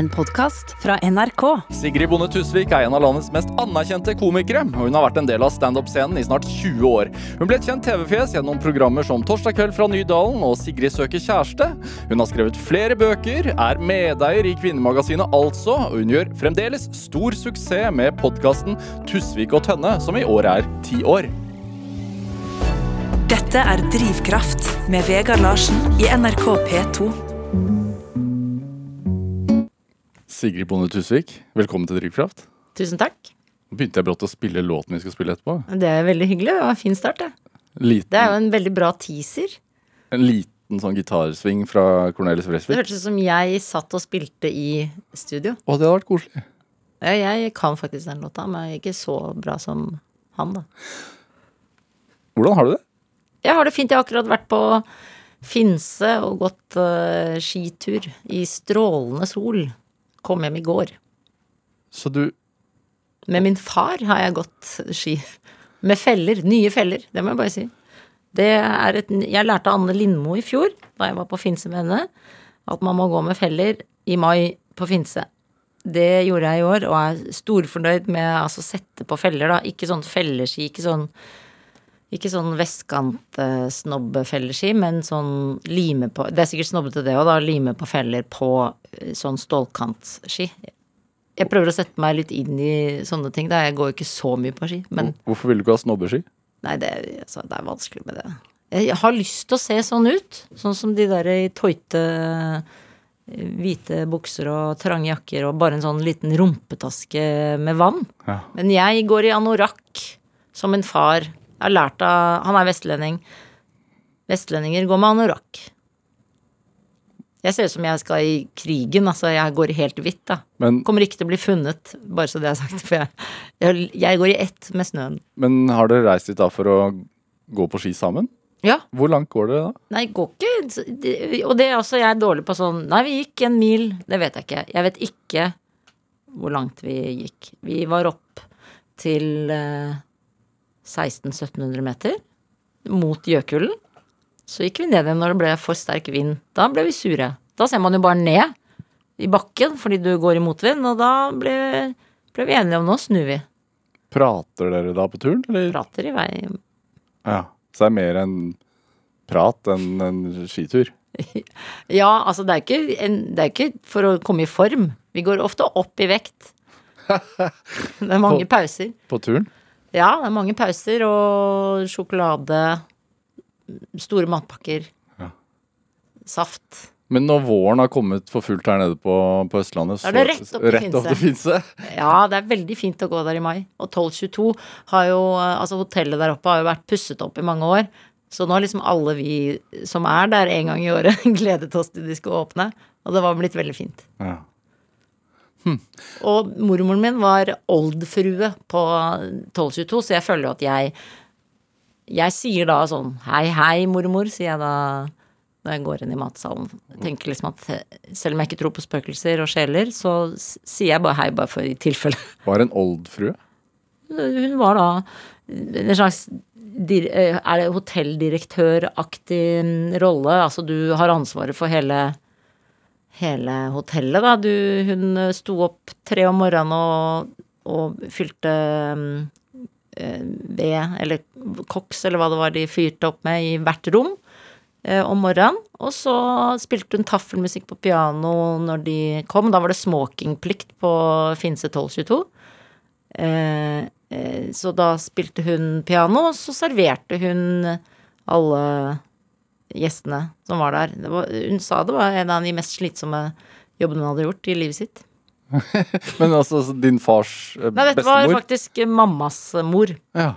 En podkast fra NRK. Sigrid Bonde Tusvik er en av landets mest anerkjente komikere, og hun har vært en del av standup-scenen i snart 20 år. Hun ble et kjent TV-fjes gjennom programmer som Torsdag kveld fra Nydalen og Sigrid søker kjæreste. Hun har skrevet flere bøker, er medeier i Kvinnemagasinet Altså, og hun gjør fremdeles stor suksess med podkasten Tusvik og Tønne, som i år er ti år. Dette er Drivkraft med Vegard Larsen i NRK P2. Sigrid Bonde Tusvik, velkommen til Drivkraft. Tusen takk. Nå begynte jeg brått å spille låten vi skal spille etterpå. Det er veldig hyggelig. Det var en fin start, det. Liten, Det er jo en veldig bra teaser. En liten sånn gitarsving fra Cornelis Det Vresvik. hørtes ut som jeg satt og spilte i studio. Å, det hadde vært koselig. Ja, Jeg kan faktisk den låta, men ikke så bra som han, da. Hvordan har du det? Jeg har det fint. Jeg har akkurat vært på Finse og gått uh, skitur i strålende sol. Kom hjem i går. Så du Med min far har jeg gått ski. Med feller. Nye feller, det må jeg bare si. Det er et, jeg lærte av Anne Lindmo i fjor, da jeg var på Finse med henne, at man må gå med feller i mai på Finse. Det gjorde jeg i år, og er storfornøyd med altså sette på feller, da. Ikke sånn felleski, ikke sånn ikke sånn vestkant-snobbefelleski, men sånn lime på Det er sikkert snobbete det òg, da. Lime på feller på eh, sånn stålkantski. Jeg prøver å sette meg litt inn i sånne ting. Da. Jeg går jo ikke så mye på ski. Men Hvorfor vil du ikke ha snobbeski? nei, det, altså, det er vanskelig med det. Jeg har lyst til å se sånn ut. Sånn som de der i tøyte eh, hvite bukser og trange jakker og bare en sånn liten rumpetaske med vann. Ja. Men jeg går i anorakk som en far. Jeg har lært av Han er vestlending. Vestlendinger går med anorakk. Jeg ser ut som jeg skal i krigen, altså. Jeg går helt hvitt, da. Men, Kommer ikke til å bli funnet, bare så det er sagt. For jeg, jeg, jeg går i ett med snøen. men har dere reist dit da for å gå på ski sammen? Ja. Hvor langt går dere da? Nei, går ikke det- Og det er også jeg er dårlig på sånn Nei, vi gikk en mil. Det vet jeg ikke. Jeg vet ikke hvor langt vi gikk. Vi var opp til eh, 1600-1700 meter mot Gjøkulen. Så gikk vi ned igjen når det ble for sterk vind. Da ble vi sure. Da ser man jo bare ned i bakken fordi du går i motvind, og da ble, ble vi enige om nå snur vi. Prater dere da på turen, eller? Prater i vei. Ja. Så det er mer en prat enn en skitur? Ja, altså det er, ikke en, det er ikke for å komme i form. Vi går ofte opp i vekt. Det er mange På- pauser. På turen? Ja, det er mange pauser og sjokolade, store matpakker, Ja. saft. Men når våren har kommet for fullt her nede på, på Østlandet, så er det rett opp til rett opp Finse. Ja, det er veldig fint å gå der i mai. Og 1222 har jo Altså hotellet der oppe har jo vært pusset opp i mange år. Så nå har liksom alle vi som er der en gang i året, gledet oss til de skulle åpne. Og det var blitt veldig fint. Ja. Og mormoren min var oldfrue på 1222, så jeg føler jo at jeg Jeg sier da sånn hei, hei, mormor, sier jeg da når jeg går inn i matsalen. Tenker liksom at selv om jeg ikke tror på spøkelser og sjeler, så sier jeg bare hei, bare for i tilfelle. Var en oldfrue? Hun var da en slags eh, er det hotelldirektøraktig mm, rolle. Altså du har ansvaret for hele, hele hotellet, da. Du, hun eh, sto opp tre om morgenen og, og fylte mm, eh, ved, eller koks, eller hva det var de fyrte opp med, i hvert rom eh, om morgenen. Og så spilte hun taffelmusikk på piano når de kom. Da var det smokingplikt på Finse 1222. Eh, eh, så da spilte hun piano, og så serverte hun alle gjestene som var der. Det var, hun sa det var en av de mest slitsomme jobbene hun hadde gjort i livet sitt. Men altså din fars bestemor? Nei, dette var faktisk mammas mor. Ja.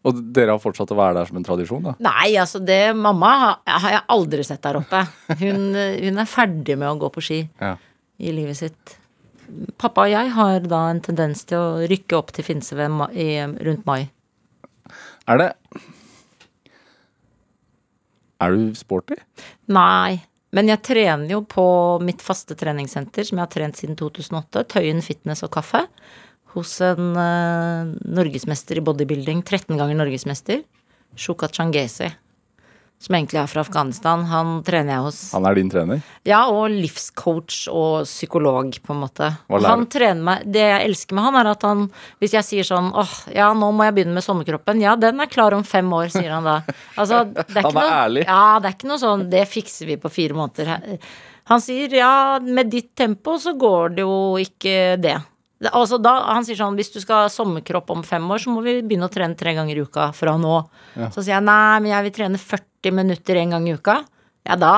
Og dere har fortsatt å være der som en tradisjon, da? Nei, altså det Mamma har, jeg aldri sett der oppe. Hun, hun er ferdig med å gå på ski Ja. i livet sitt. Pappa og jeg har da en tendens til å rykke opp til Finse i, rundt mai. Er det Er du sporty? Nei, men jeg trener jo på mitt faste treningssenter, som jeg har trent siden 2008, Tøyen fitness og kaffe, hos en uh, norgesmester i bodybuilding, 13 ganger norgesmester, Shuka Changesi. Som egentlig er fra Afghanistan. Han trener jeg hos. Han er din trener? Ja, og livscoach og psykolog, på en måte. Han trener meg Det jeg elsker med han, er at han Hvis jeg sier sånn åh, ja, nå må jeg begynne med sommerkroppen. Ja, den er klar om fem år, sier han da. Altså, det er Han er noe, ærlig. Ja, det er ikke noe sånn Det fikser vi på fire måneder. Han sier ja, med ditt tempo så går det jo ikke det. Altså da, han sier sånn hvis du skal ha sommerkropp om fem år, så må vi begynne å trene tre ganger i uka fra nå. Så sier jeg nei, men jeg vil trene 40 minutter en gang i uka. Ja, da,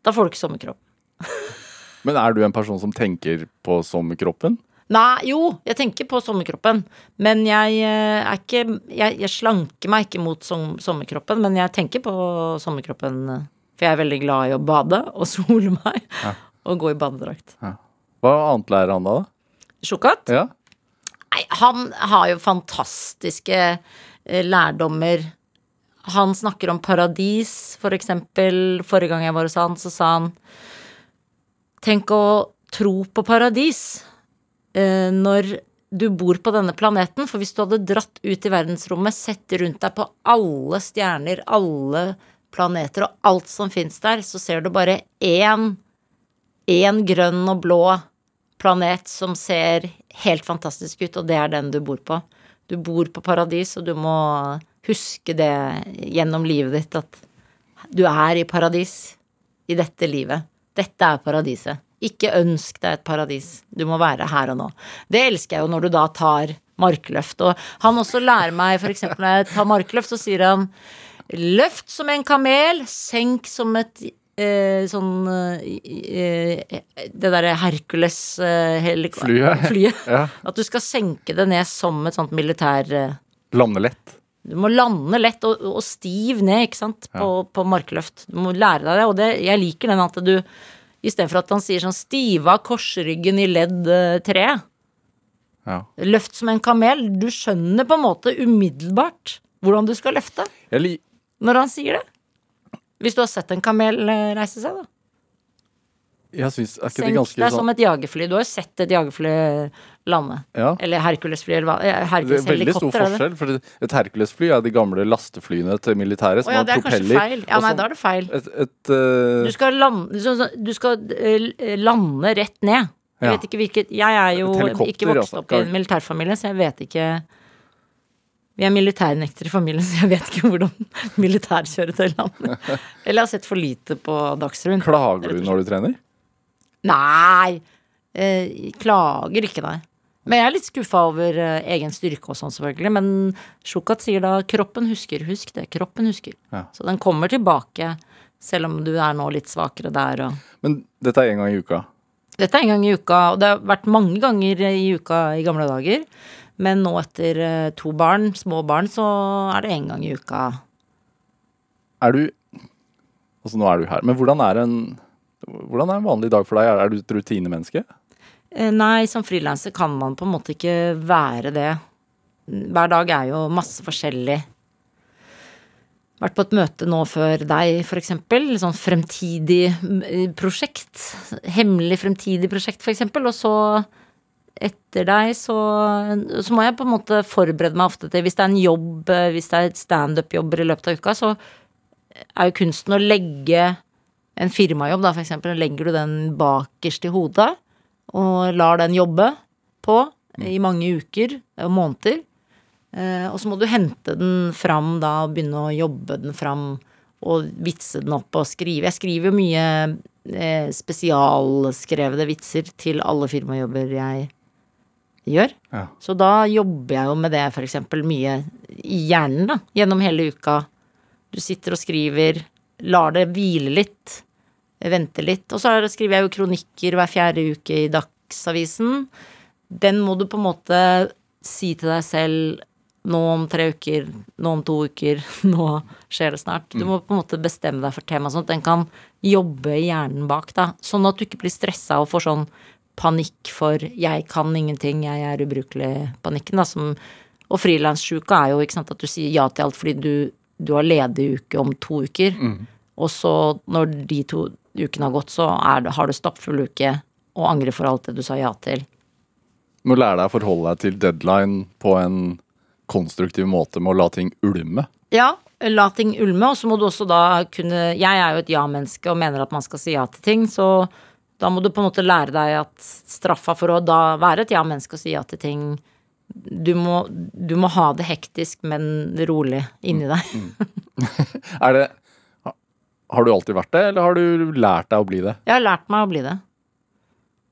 da får du ikke sommerkropp. Men er du en person som tenker på sommerkroppen? Nei, jo, jeg tenker på sommerkroppen. Men jeg eh, er ikke Jeg, jeg slanker meg ikke mot som, sommerkroppen, men jeg tenker på sommerkroppen. eh, For jeg er veldig glad i å bade og sole meg. Og gå i badedrakt. Hva annet lærer han da? da? Sjokat? Ja? Nei, han har jo fantastiske eh, lærdommer. Han snakker om paradis, for eksempel. Forrige gang jeg var hos han, så sa han Tenk å tro på paradis eh, når du bor på denne planeten. For hvis du hadde dratt ut i verdensrommet, sett rundt deg på alle stjerner, alle planeter og alt som fins der, så ser du bare én én grønn og blå planet som ser helt fantastisk ut, og det er den du bor på. Du bor på paradis, og du må huske det gjennom livet ditt at du er i paradis i dette livet. Dette er paradiset. Ikke ønsk deg et paradis. Du må være her og nå. Det elsker jeg jo når du da tar markløft. Og han også lærer meg, for eksempel når jeg tar markløft, så sier han løft som en kamel, senk som et eh, sånn eh, eh, Det derre Hercules eh, Flyet. Ja. At du skal senke det ned som et sånt militær eh, Lande lett. Du må lande lett og, og stiv ned, ikke sant, på, på markløft. Du må lære deg det, og det, jeg liker den at du Istedenfor at han sier sånn stiva korsryggen i ledd eh, tre. Ja. Løft som en kamel. Du skjønner på en måte umiddelbart hvordan du skal løfte når han sier det. Hvis du har sett en kamel eh, reise seg, da. jeg synes, Er ikke det Senk ganske deg sånn som et jagerfly. Du har jo sett et jagerfly lande. Ja. Eller Hercules-fly, eller eh, Det er veldig stor det? forskjell, for et Hercules-fly er de gamle lasteflyene til militæret som Å ja, har det er propeller. feil. Ja, nei, sånn- da er det feil. Et, et uh... Du skal lande, du skal uh, lande rett ned. Jeg Ja. vet ikke hvilket Jeg er jo ikke vokst opp i en militærfamilie, så jeg vet ikke Vi er militærnektere i familien, så jeg vet ikke hvordan militærkjøretøy lander. Eller jeg har sett for lite på Dagsrevyen. Klager du når du trener? Nei! Eh, klager ikke, nei. Men jeg er litt skuffa over eh, egen styrke og sånn, selvfølgelig. Men Sjukat sier da 'kroppen husker'. Husk det. Kroppen husker. Ja. Så den kommer tilbake, selv om du er nå litt svakere der og Men dette er én gang i uka. Dette er en gang i uka, og det har vært mange ganger i uka i gamle dager. Men nå etter eh, to barn, små barn, så er det én gang i uka. Er du Altså, nå er du her, men hvordan er en hvordan er en vanlig dag for deg? Er du et rutinemenneske? Eh, Nei, som frilanser kan man på en måte ikke være det. Hver dag er jo masse forskjellig. Vært på et møte nå før deg, eksempel. Sånn fremtidig mm, prosjekt. Hemmelig fremtidig prosjekt, eksempel. Og så etter deg så, så må jeg på en måte forberede meg ofte til Hvis det er en jobb, eh, hvis det er standup-jobber i løpet av uka, så er jo kunsten å legge en firmajobb, da, for eksempel, legger du den bakerst i hodet og lar den jobbe på i mange uker og måneder. Eh, og så må du hente den fram da og begynne å jobbe den fram og vitse den opp og skrive. Jeg skriver jo mye eh, spesialskrevne vitser til alle firmajobber jeg gjør. Ja. Så da jobber jeg jo med det eksempel mye i hjernen, da, gjennom hele uka. Du sitter og skriver, lar det hvile litt, venter litt. Og så er skriver jeg jo kronikker hver fjerde uke i Dagsavisen. Den må du på en måte si til deg selv nå om tre uker, nå om to uker, nå skjer det snart. Du må på en måte bestemme deg for tema, sånn at den kan jobbe i hjernen bak, da. Sånn at du ikke blir stressa og får sånn panikk for 'jeg kan ingenting, jeg er ubrukelig'-panikken, Og frilanssjuka er jo sant, at du sier ja til alt fordi du, du har ledig uke om to uker. Og så, når de to ukene har gått, så er har du stappfull uke og angrer for alt det du sa ja til. Du Må lære deg å forholde deg til deadline på en konstruktiv måte med å la ting ulme. Ja, la ting ulme, og så må du også da kunne Jeg er jo et ja-menneske og mener at man skal si ja til ting, så da må du på en måte lære deg at straffa for å da være et ja-menneske og si ja til ting du må, du må ha det hektisk, men rolig inni deg. Er det Har du alltid vært det, eller har du lært deg å bli det? Jeg har lært meg å bli det.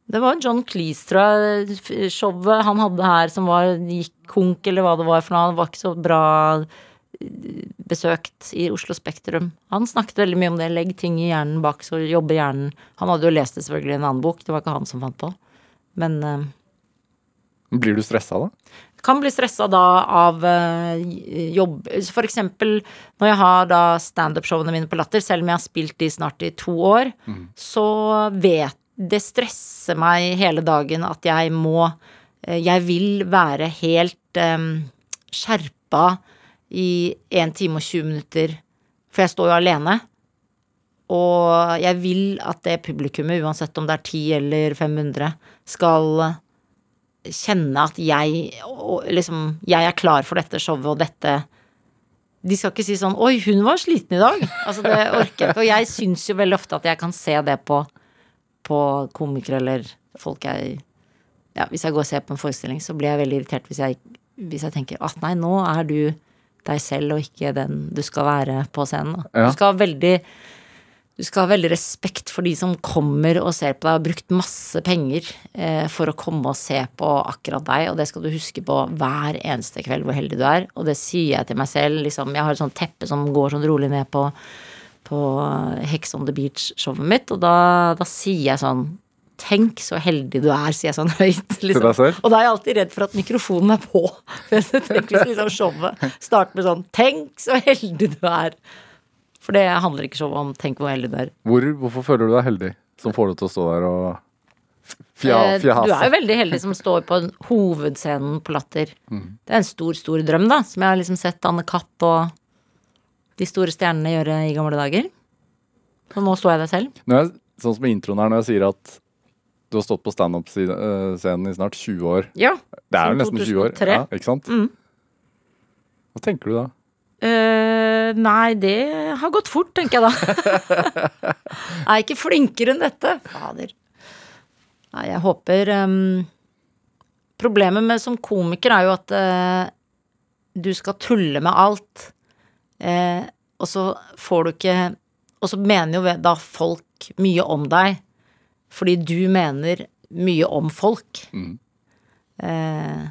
Det var John Cleese, tror jeg, showet han hadde her som var gikk konk, eller hva det var for noe. Det var ikke så bra besøkt i Oslo Spektrum. Han snakket veldig mye om det. Legg ting i hjernen bak, så jobber hjernen. Han hadde jo lest det selvfølgelig i en annen bok, det var ikke han som fant på. Men eh, Blir du stressa da? kan bli stressa da av eh, jobb For eksempel når jeg har da standup-showene mine på Latter, selv om jeg har spilt de snart i to år, så vet Det stresser meg hele dagen at jeg må eh, Jeg vil være helt um, skjerpa i 1 time og 20 minutter, for jeg står jo alene. Og jeg vil at det publikummet, uansett om det er 10 eller 500, skal kjenne at jeg liksom Jeg er klar for dette showet og dette De skal ikke si sånn 'Oi, hun var sliten i dag'. Altså, det orker jeg ikke. Og jeg syns jo veldig ofte at jeg kan se det på, på komikere eller folk jeg Ja, hvis jeg går og ser på en forestilling, så blir jeg veldig irritert hvis jeg, hvis jeg tenker at nei, nå er du deg selv og ikke den du skal være på scenen. Ja. Du skal ha veldig du skal ha veldig respekt for de som kommer og ser på deg og har brukt masse penger eh, for å komme og se på akkurat deg, og det skal du huske på hver eneste kveld hvor heldig du er. Og det sier jeg til meg selv. Liksom, jeg har et sånt teppe som går sånn rolig ned på, på Hex on the Beach-showet mitt, og da, da sier jeg sånn Tenk så heldig du er, sier jeg sånn høyt. Liksom. Og da er jeg alltid redd for at mikrofonen er på. For jeg tenker liksom showet starter med sånn Tenk så heldig du er. For det handler ikke showet om 'tenk hvor heldig du er'. Hvor, hvorfor føler du deg heldig som får deg til å stå der og fja, Eh. Du er jo veldig heldig som står på hovedscenen på Latter. Det er en stor, stor drøm, da, som jeg har liksom sett Anne Kapp og de store stjernene gjøre i gamle dager. Så nå står jeg der selv. Jeg, sånn som i introen her, når jeg sier at du har stått på standup-scenen i snart 20 år. Ja. Det er jo nesten 20 år. Ja, ikke sant? Mm. Hva tenker du da? Uh, nei, det har gått fort, tenker jeg da. jeg er ikke flinkere enn dette. Fader. Nei, jeg håper um, Problemet med som komiker er jo at uh, du skal tulle med alt. uh, og så får du ikke Og så mener jo da folk mye om deg fordi du mener mye om folk. Mm. Eh,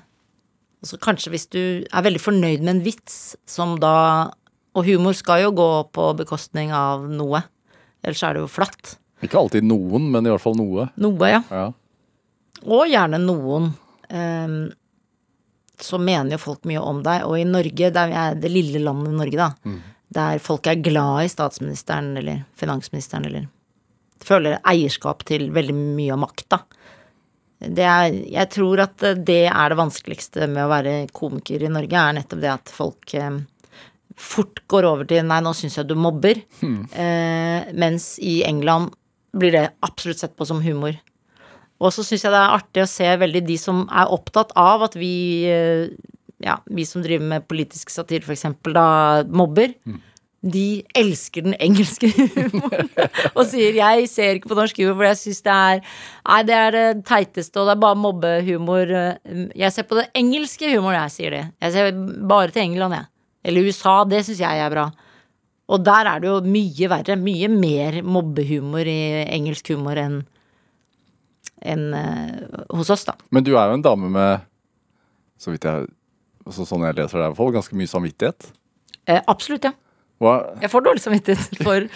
så kanskje hvis du er veldig fornøyd med en vits, som da Og humor skal jo gå på bekostning av noe. Ellers er det jo flatt. Ikke alltid noen, men i hvert fall noe. Noe, ja. Ja. Og gjerne noen. Eh, så mener jo folk mye om deg. Og i Norge, der er det lille landet Norge, da, der folk er glad i statsministeren eller finansministeren eller føler eierskap til veldig mye av makta. Jeg tror at det er det vanskeligste med å være komiker i Norge, er nettopp det at folk eh, fort går over til 'nei, nå syns jeg du mobber', eh, mens i England blir det absolutt sett på som humor. Og så syns jeg det er artig å se veldig de som er opptatt av at vi, eh, ja, vi som driver med politisk satire eksempel, da mobber. De elsker den engelske humoren og sier 'jeg ser ikke på norsk humor, for jeg syns det er Nei, det er det teiteste, og det er bare mobbehumor. Jeg ser på det engelske humoren, jeg, sier de. Jeg ser bare til England, jeg. Eller USA, det syns jeg er bra. Og der er det jo mye verre. Mye mer mobbehumor i engelsk humor enn enn, uh, hos oss, da. Men du er jo en dame med, så vidt jeg så sånn jeg leser fall, ganske mye samvittighet. Eh, absolutt, ja. Hva, Jeg får dårlig samvittighet for,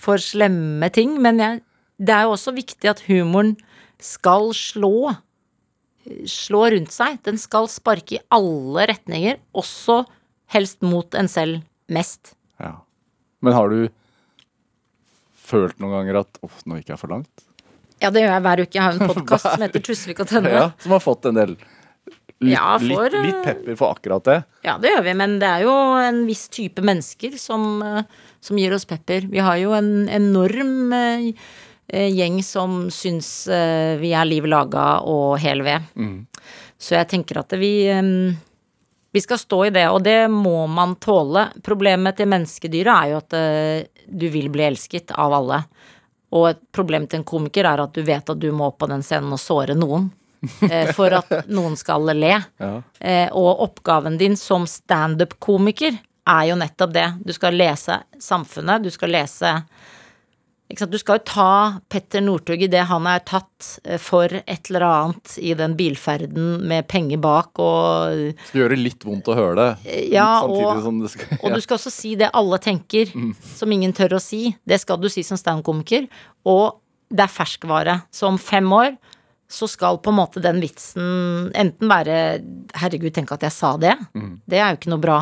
for slemme ting, men jeg, det er jo også viktig at humoren skal slå. Slå rundt seg. Den skal sparke i alle retninger, også helst mot en selv mest. ja. Men har du følt noen ganger at uff, nå gikk jeg for langt? Ja, det gjør jeg hver uke. Jeg har en podkast som heter Tusvik og Tønne. Ja, som har fått en del litt, Ja, for, litt, litt pepper for akkurat det. Ja, det gjør vi, men det er jo en viss type mennesker som, eh, som gir oss pepper. Vi har jo en enorm eh, eh, gjeng som syns eh, vi er liv laga og hel ved. Så jeg tenker at vi eh, Vi skal stå i det, og det må man tåle. Problemet til menneskedyret er jo at eh, du vil bli elsket av alle. Og et problem til en komiker er at du vet at du må på den scenen og såre noen. Eh, for at noen skal le. Ja. Eh, og oppgaven din som standup-komiker er jo nettopp det. Du skal lese samfunnet, du skal lese? Du skal jo ta Petter Northug i det han er tatt eh, for et eller annet i den bilferden med penger bak og Skal gjøre litt vondt å høre det. Ja, og- som det skal Og du skal også si det alle tenker, som ingen tør å si. Det skal du si som standup-komiker. Og det er ferskvare. Så om fem år så skal på en måte den vitsen enten være Herregud, tenk at jeg sa det. Det er jo ikke noe bra.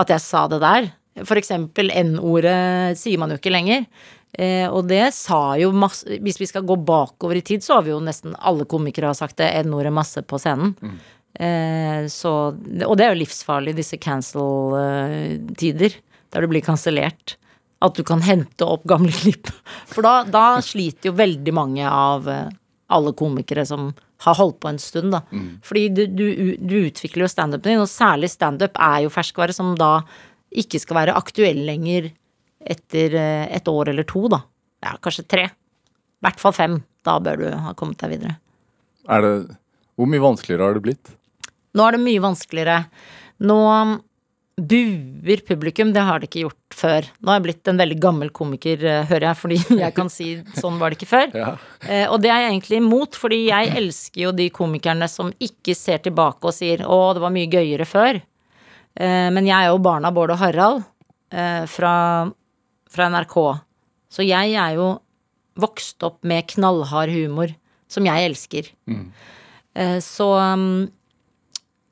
At jeg sa det der. For eksempel N-ordet sier man jo ikke lenger. Eh, og det sa jo masse Hvis vi skal gå bakover i tid, så har vi jo nesten alle komikere har sagt det N-ordet masse på scenen. Eh, så, og det er jo livsfarlig, disse cancel-tider, der du blir kansellert. At du kan hente opp gamle klipp. For da, da sliter jo veldig mange av eh, alle komikere som har holdt på en stund, da. Fordi du, du, du utvikler jo standupen din, og særlig standup er jo ferskvare som da ikke skal være aktuell lenger etter eh, et år eller to, da. Ja, kanskje tre. I hvert fall fem. Da bør du ha kommet deg videre. Er det Hvor mye vanskeligere har det blitt? Nå er det mye vanskeligere. Nå buer publikum, det har det ikke gjort før. Nå har jeg blitt en veldig gammel komiker, eh, hører jeg, fordi jeg kan si sånn var det ikke før. Ja. Eh, og det er jeg egentlig imot, fordi jeg elsker jo de komikerne som ikke ser tilbake og sier 'Å, det var mye gøyere før'. Eh, men jeg er jo barn av Bård og Harald eh, fra, fra NRK. Så jeg er jo vokst opp med knallhard humor, som jeg elsker. Eh, så um,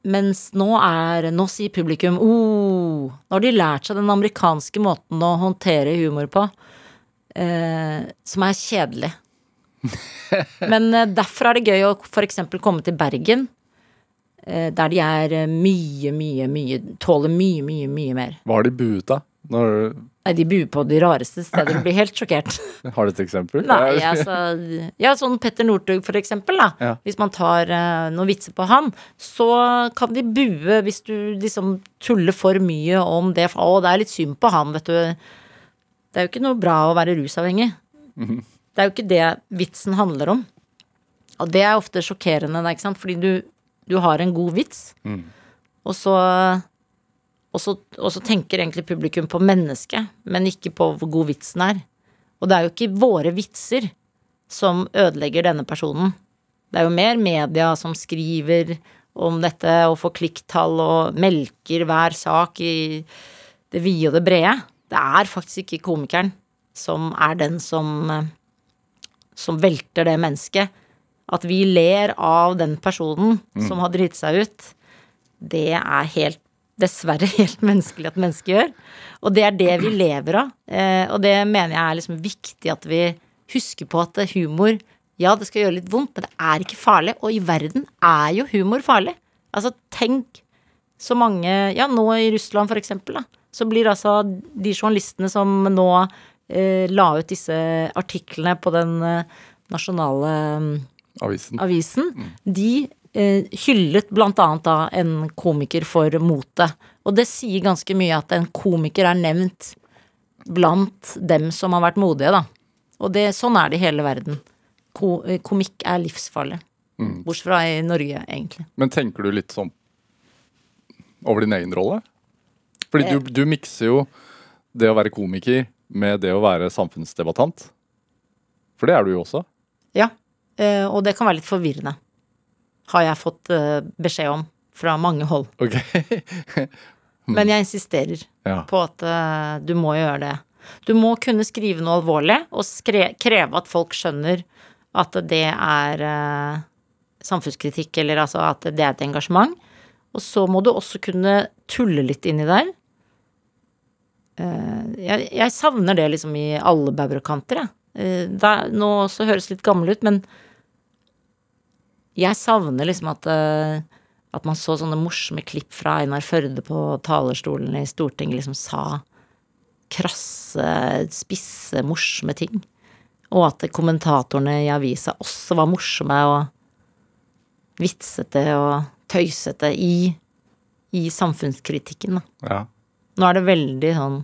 mens nå er Nå sier publikum oh, Nå har de lært seg den amerikanske måten å håndtere humor på, eh, som er kjedelig. Men eh, derfor er det gøy å f.eks. komme til Bergen, eh, der de er mye, mye, mye Tåler mye, mye, mye mer. Hva har de buet av? Når, Nei, de buer på de rareste steder. Du blir helt sjokkert. har du et eksempel? Nei, altså Ja, sånn Petter Northug, for eksempel, da. Ja. Hvis man tar uh, noen vitser på han, så kan de bue hvis du liksom tuller for mye om det. Å, det er litt synd på han, vet du. Det er jo ikke noe bra å være rusavhengig. Det er jo ikke det vitsen handler om. Og det er ofte sjokkerende, da, ikke sant, fordi du, du har en god vits, og så og så, og så tenker egentlig publikum på mennesket, men ikke på hvor god vitsen er. Og det er jo ikke våre vitser som ødelegger denne personen. Det er jo mer media som skriver om dette og får klikktall og melker hver sak i det vide og det brede. Det er faktisk ikke komikeren som er den som som velter det mennesket. At vi ler av den personen som har driti seg ut, det er helt dessverre helt menneskelig at mennesker gjør. Og det er det vi lever av. Eh, og det mener jeg er liksom viktig at vi husker på at humor Ja, det skal gjøre litt vondt, men det er ikke farlig. Og i verden er jo humor farlig. Altså, tenk så mange Ja, nå i Russland, for eksempel, da. Så blir altså de journalistene som nå eh, la ut disse artiklene på den eh, nasjonale mm, Avisen. avisen, de eh, hyllet blant annet da en komiker for mote. Og det sier ganske mye at en komiker er nevnt blant dem som har vært modige, da. Og det, sånn er det i hele verden. Ko, eh, komikk er livsfarlig. Bortsett fra i Norge, egentlig. Men tenker du litt sånn over din egen rolle? Fordi Eh. du, du mikser jo det å være komiker med det å være samfunnsdebattant. For det er du jo også. Ja. Eh, og det kan være litt forvirrende. Har jeg fått eh, beskjed om fra mange hold. Ok. Men jeg insisterer Ja. på at eh, du må gjøre det. Du må kunne skrive noe alvorlig og skre kreve at folk skjønner at det er eh, samfunnskritikk, eller altså at det er et engasjement. Og så må du også kunne tulle litt inni der. Eh, jeg, jeg savner det liksom i alle bauger og kanter, jeg. Nå også høres litt gammel ut, men jeg savner liksom at eh, at man så sånne morsomme klipp fra Einar Førde på talerstolen i Stortinget liksom sa krasse, spisse, morsomme ting. Og at kommentatorene i avisa også var morsomme og vitsete og tøysete i i samfunnskritikken, da. Ja. Nå er det veldig sånn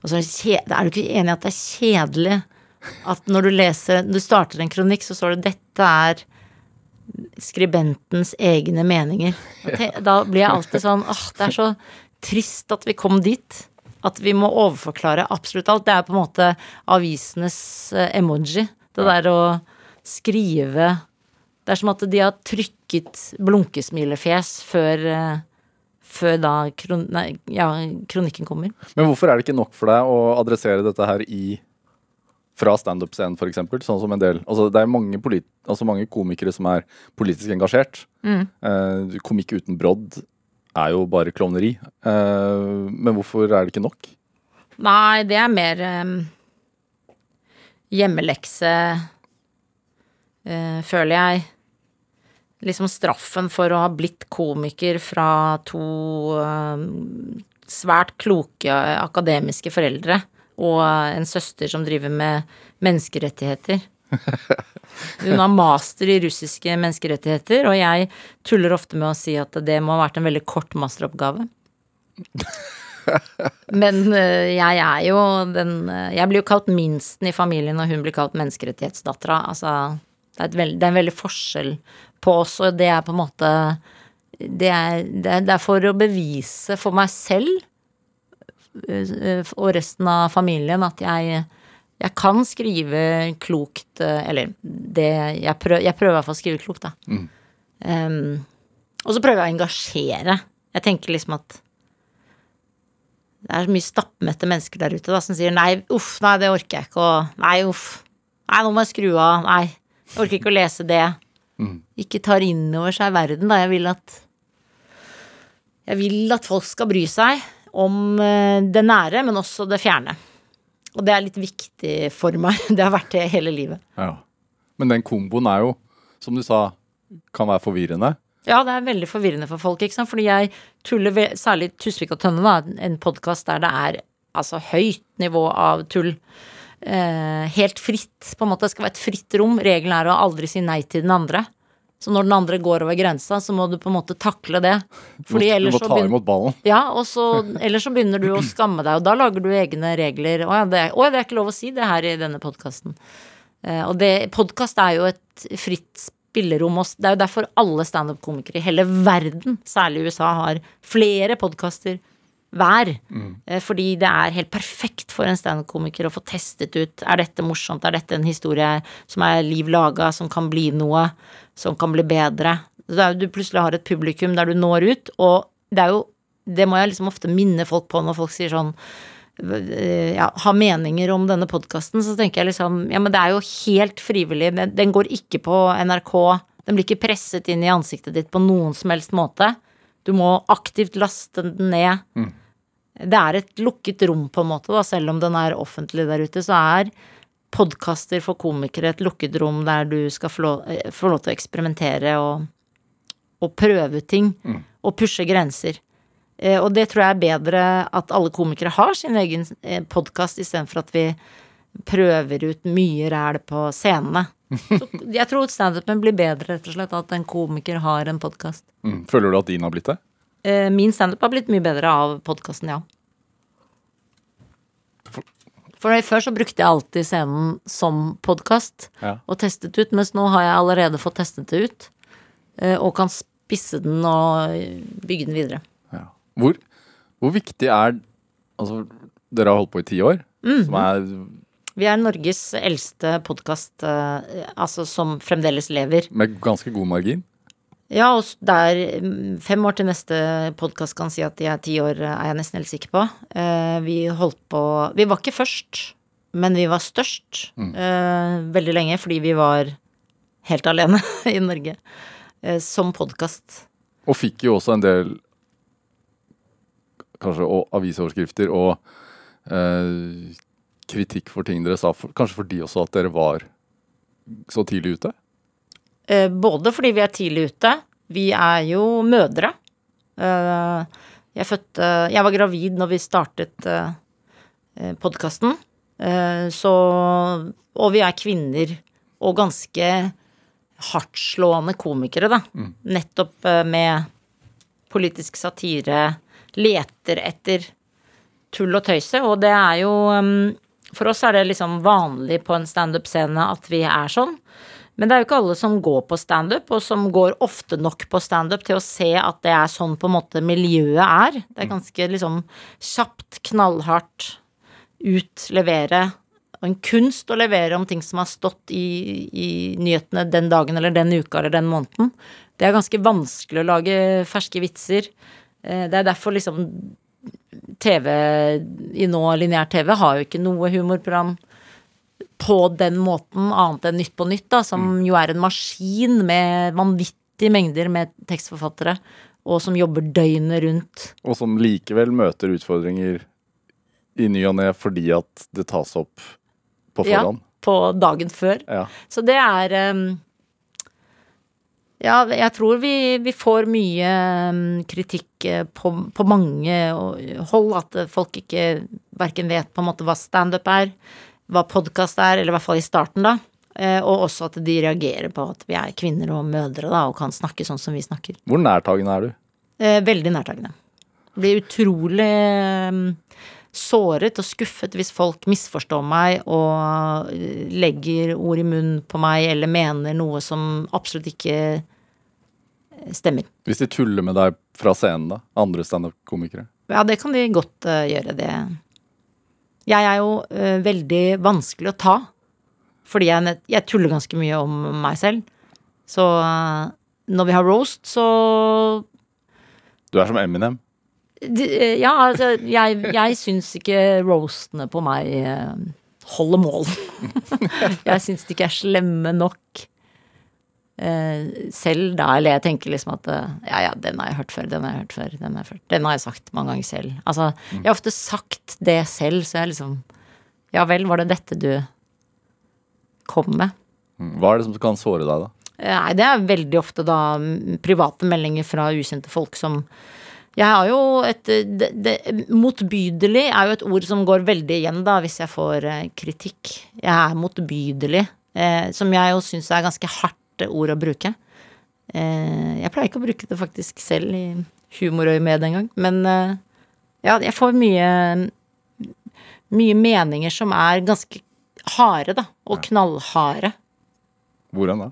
altså, er, er du ikke enig i at det er kjedelig at når du leser Du starter en kronikk, så står det 'dette er skribentens egne meninger'. Da blir jeg alltid sånn åh, det er så trist at vi kom dit. At vi må overforklare absolutt alt. Det er på en måte avisenes eh, emoji. Det der å skrive Det er som at de har trykket blunkesmilefjes før eh, før da kron nei, ja, kronikken kommer. Men hvorfor er det ikke nok for deg å adressere dette her i fra standup-scenen, f.eks.? Sånn som en del Altså, det er mange, altså mange komikere som er politisk engasjert. Eh, komikk uten brodd er jo bare klovneri. Eh, men hvorfor er det ikke nok? Nei, det er mer eh, hjemmelekse, eh, føler jeg. Liksom straffen for å ha blitt komiker fra to eh, svært kloke akademiske foreldre og en søster som driver med menneskerettigheter. Hun har master i russiske menneskerettigheter, og jeg tuller ofte med å si at det må ha vært en veldig kort masteroppgave. Men øh, jeg er jo den øh, Jeg blir jo kalt minsten i familien, og hun blir kalt menneskerettighetsdattera. Altså, det er, veld, det er en veldig forskjell på oss, og det er på en måte det er, det er, for å bevise for meg selv og resten av familien at jeg jeg kan skrive klokt, øh, eller det Jeg prøver, jeg prøver i hvert fall å skrive klokt, da. Um, og så prøver jeg å engasjere. Jeg tenker liksom at det er så mye stappmette mennesker der ute da, som sier nei, uff, nei, det orker jeg ikke, å nei, uff, nei, nå må jeg skru av, nei, jeg orker ikke å lese det. Ikke tar inn over seg verden, da. Jeg vil at Jeg vil at folk skal bry seg om eh, det nære, men også det fjerne. Og det er litt viktig for meg. Det har vært det hele livet. Ja. Men den komboen er jo, som du sa, kan være forvirrende. Ja, det er veldig forvirrende for folk, ikke sant. Fordi jeg tuller ved, Særlig Tusvik og Tønne, da. En podkast der det er altså høyt nivå av tull. Eh, helt fritt. På en måte det skal være et fritt rom. Regelen er å aldri si nei til den andre. Så når den andre går over grensa, så må du på en måte takle det. Fordi du ellers må ta imot ballen. ja, og så, ellers så begynner du å skamme deg, og da lager du egne regler. Å ja, det å, det er ikke lov å si det her i denne podkasten. Eh, og det, podkast er jo et fritt spillerom, det er jo derfor alle standup-komikere i hele verden, særlig i USA, har flere podkaster hver. Mm. fordi det er helt perfekt for en standup-komiker å få testet ut er dette morsomt, er dette en historie som er liv laga, som kan bli noe, som kan bli bedre. Jo, du plutselig har et publikum der du når ut, og det er jo Det må jeg liksom ofte minne folk på når folk sier sånn eh, ja, har meninger om denne podkasten, så tenker jeg liksom Ja, men det er jo helt frivillig. Den, den går ikke på NRK. Den blir ikke presset inn i ansiktet ditt på noen som helst måte. Du må aktivt laste den ned. Det er et lukket rom, på en måte, da, selv om den er offentlig der ute. Så er podkaster for komikere et lukket rom der du skal få lov, eh, få lov til å eksperimentere og, og prøve ut ting. Og pushe grenser. Eh, og det tror jeg er bedre at alle komikere har sin egen eh, podkast, istedenfor at vi prøver ut mye ræl på scenene. Så jeg tror standupen blir bedre, rett og slett, at en komiker har en podkast. Mm. Føler du at din har blitt det? Eh, Min standup har blitt mye bedre av podkasten, ja. For før så brukte jeg alltid scenen som podkast Ja. og testet ut, mens nå har jeg allerede fått testet det ut. eh, Og kan spisse den og bygge den videre. Ja. Hvor, hvor viktig er Altså, dere har holdt på i ti år, Mhm. som er Vi er Norges eldste podkast altså som fremdeles lever. med ganske god margin. Ja, og s- det er mm, fem år til neste podkast kan si at de er ti år, er jeg nesten helt sikker på. Eh, vi holdt på Vi var ikke først, men vi var størst eh, veldig lenge fordi vi var helt alene i Norge eh, som podkast. Og fikk jo også en del kanskje og avisoverskrifter og eh, kritikk for ting dere sa. For, kanskje fordi også at dere var så tidlig ute? Eh, både fordi vi er tidlig ute. Vi er jo mødre. Eh, jeg fødte Jeg var gravid når vi startet uh, podkasten. så Og vi er kvinner og ganske hardtslående komikere, da. Nettopp eh, med politisk satire leter etter tull og tøyse, og det er jo um, For oss er det liksom vanlig på en standup-scene at vi er sånn. Men det er jo ikke alle som går på standup, og som går ofte nok på standup til å se at det er sånn på en måte miljøet er. Det er ganske liksom kjapt, knallhardt, ut, levere. Og en kunst å levere om ting som har stått i, i nyhetene den dagen eller den uka eller den måneden. Det er ganske vanskelig å lage ferske vitser. Eh, Det er derfor liksom TV i nå lineær TV har jo ikke noe humorprogram på den måten, annet enn Nytt på nytt, da, som jo er en maskin med vanvittige mengder med tekstforfattere, og som jobber døgnet rundt. Og som likevel møter utfordringer i ny og ne fordi at det tas opp på Ja, på dagen før. Ja. Så det er um, Ja, jeg tror vi, vi får mye um, kritikk eh, på, på mange hold. At folk ikke verken vet på en måte hva standup er, hva podkast er, eller i hvert fall i starten, da. Eh, Og også at de reagerer på at vi er kvinner og mødre, da, og kan snakke sånn som vi snakker. Hvor nærtagende er du? Eh, Veldig nærtagende. Blir utrolig um, såret og skuffet hvis folk misforstår meg og eh, legger ord i munnen på meg eller mener noe som absolutt ikke eh, stemmer. Hvis de tuller med deg fra scenen, da? Andre standup-komikere? Ja, det kan de godt eh, gjøre, det. Jeg er jo uh, veldig vanskelig å ta. Fordi jeg, jeg tuller ganske mye om meg selv. Så uh, når vi har roast, så Du er som Eminem. De- eh, Ja, altså, jeg, jeg syns ikke roastene på meg holder mål. jeg syns de ikke er slemme nok. Eh, selv da, eller jeg tenker liksom at eh, ja, ja, den har jeg hørt før, den har jeg hørt før, den har jeg hørt. Den har jeg sagt mange ganger selv. Altså, jeg har ofte sagt det selv, så jeg liksom Ja vel, var det dette du kom med? Mm. Hva er det som kan såre deg, da? Eh, Nei, det er veldig ofte da private meldinger fra ukjente folk som Jeg har jo et det, det, Motbydelig er jo et ord som går veldig igjen da hvis jeg får kritikk. Jeg er motbydelig, eh, som jeg jo syns er ganske hardt ord å bruke. Eh, jeg pleier ikke å bruke det faktisk selv i humorøyemed engang, men eh, ja, jeg får mye mye meninger som er ganske harde, da, og knallharde. Hvordan da?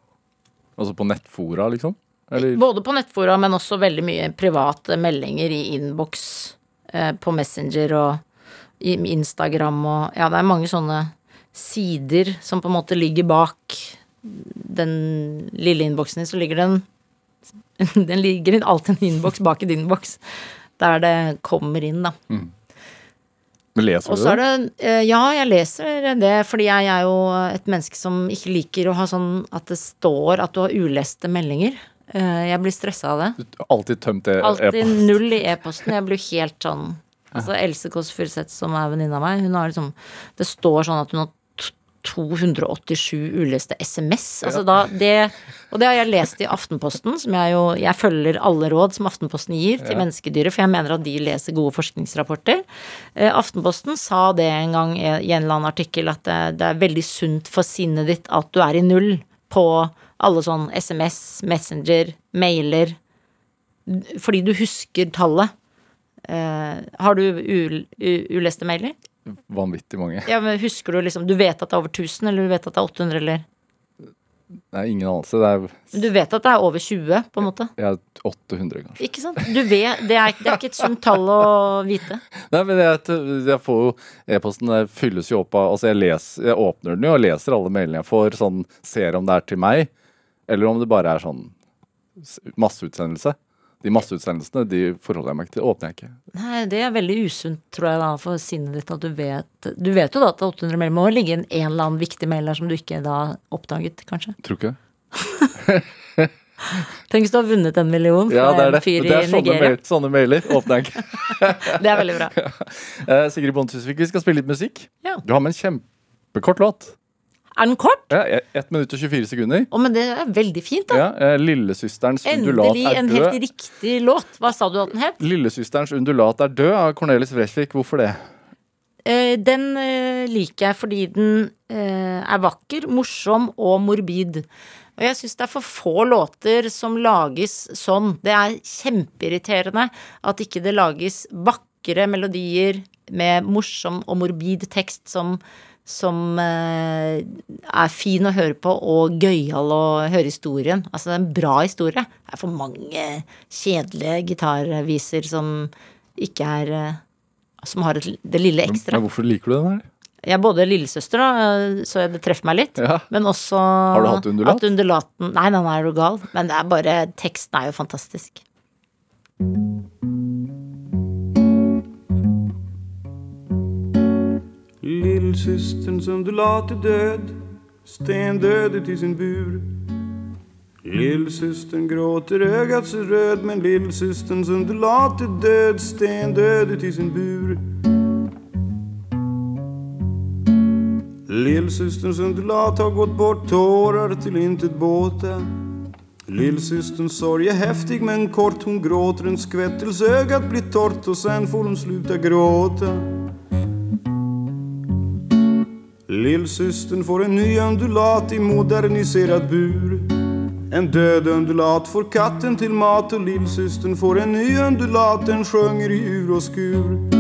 Altså på nettfora, liksom? Eller Både på nettfora, men også veldig mye private meldinger i innboks eh, på Messenger og Instagram og Ja, det er mange sånne sider som på en måte ligger bak den lille innboksen din, så ligger den Den ligger alltid en innboks bak i din boks, der det kommer inn, da. leser Og du så det? det eh, Ja, jeg leser det, fordi jeg er jo et menneske som ikke liker å ha sånn at det står at du har uleste meldinger. Eh, Jeg blir stressa av det. Alltid tømt e-post. null i e-posten. Jeg blir helt sånn Altså Else Kåss Furuseth, som er venninna av meg, hun har liksom Det står sånn at hun har 287 uleste SMS. Altså da det Og det har jeg lest i Aftenposten, som jeg jo Jeg følger alle råd som Aftenposten gir til menneskedyret, for jeg mener at de leser gode forskningsrapporter. Eh, Aftenposten sa det en gang i en eller annen artikkel, at det, det er veldig sunt for sinnet ditt at du er i null på alle sånn SMS, Messenger, mailer. Fordi du husker tallet. Eh, har du uleste mailer? Vanvittig mange. Ja, men Husker du liksom Du vet at det er over 1000, eller du vet at det er 800, eller er ingen anelse. Det er, Men Du vet at det er over 20, på en måte? er 800, kanskje. Ikke sant? Du vet, det er, det er ikke et sunt tall å vite. Nei, men jeg, jeg får jo E-posten fylles jo opp av Altså, jeg, leser, jeg åpner den jo og leser alle mailene jeg får, sånn ser om det er til meg, eller om det bare er sånn masseutsendelse. De masseutsendelsene de forholder jeg meg ikke til. Åpner jeg ikke. Nei, det er veldig usunt, tror jeg, da, for sinnet ditt at du vet Du vet jo da at er 800 mail. Må ligge inn en eller annen viktig mail der som du ikke da oppdaget, kanskje. Tror ikke det. Tenk hvis du har vunnet en million fra Ja, det er en det. fyr Det er i Nigeria. mail, sånne mailer åpner jeg ikke. Det er veldig bra. Eh, Sigrid Bonde Tusvik, vi skal spille litt musikk. Ja. Du har med en kjempekort låt. Er den kort? Ja, 1 minutt og 24 sekunder. Å, men det er veldig fint, da. Ja, eh, Lillesøsterens undulat Endelig er en helt riktig låt. Hva sa du at den het? Lillesøsterens undulat er død av Cornelis Vreeswijk. Hvorfor det? Eh, den eh, liker jeg fordi den eh, er vakker, morsom og morbid. Og jeg syns det er for få låter som lages sånn. Det er kjempeirriterende at ikke det lages vakre melodier med morsom og morbid tekst som, som eh, er fin å høre på og gøyal å høre historien. Altså det er en bra historie. Det er for mange kjedelige gitarviser som ikke er eh, Som har et, det lille ekstra. Men hvorfor liker du den her? Jeg er både lillesøster, da, så det treffer meg litt. Ja. Men også Har du hatt undulat? At undulaten Nei, nei, er du gal. Men det er bare Teksten er jo fantastisk. Lillsysterns undulat la til død, stendød uti sin bur. Lillsystern gråter, øgat så rød, Men lillsysterns undulat la til død, stendød uti sin bur. Lillsysterns undulat har gått bort Tårar til intet båte. Lillsysterns sorg er häftig men kort hun gråter. En skvettelse, øgat blir torrt og sen får hun sluta gråta Lillsystern får en ny undulat i moderniserad bur. En död undulat får katten till mat och lillsystern får en ny undulat Den sjunger i ur och skur.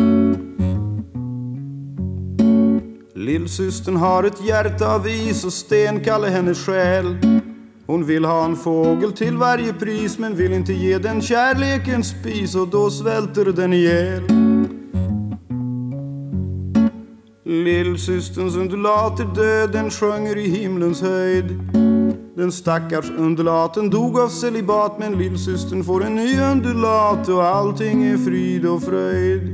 Lillsystern har ett hjärta av is och sten kallar henne själ. Hon vill ha en fågel till varje pris men vill inte ge den kärleken spis och då svälter den ihjäl Lillsysterns undulat är død, den sjunger i himmelens høyd. Den stakkars undulaten dog av celibat men lillsystern får en ny undulat og allting er frid og frøyd.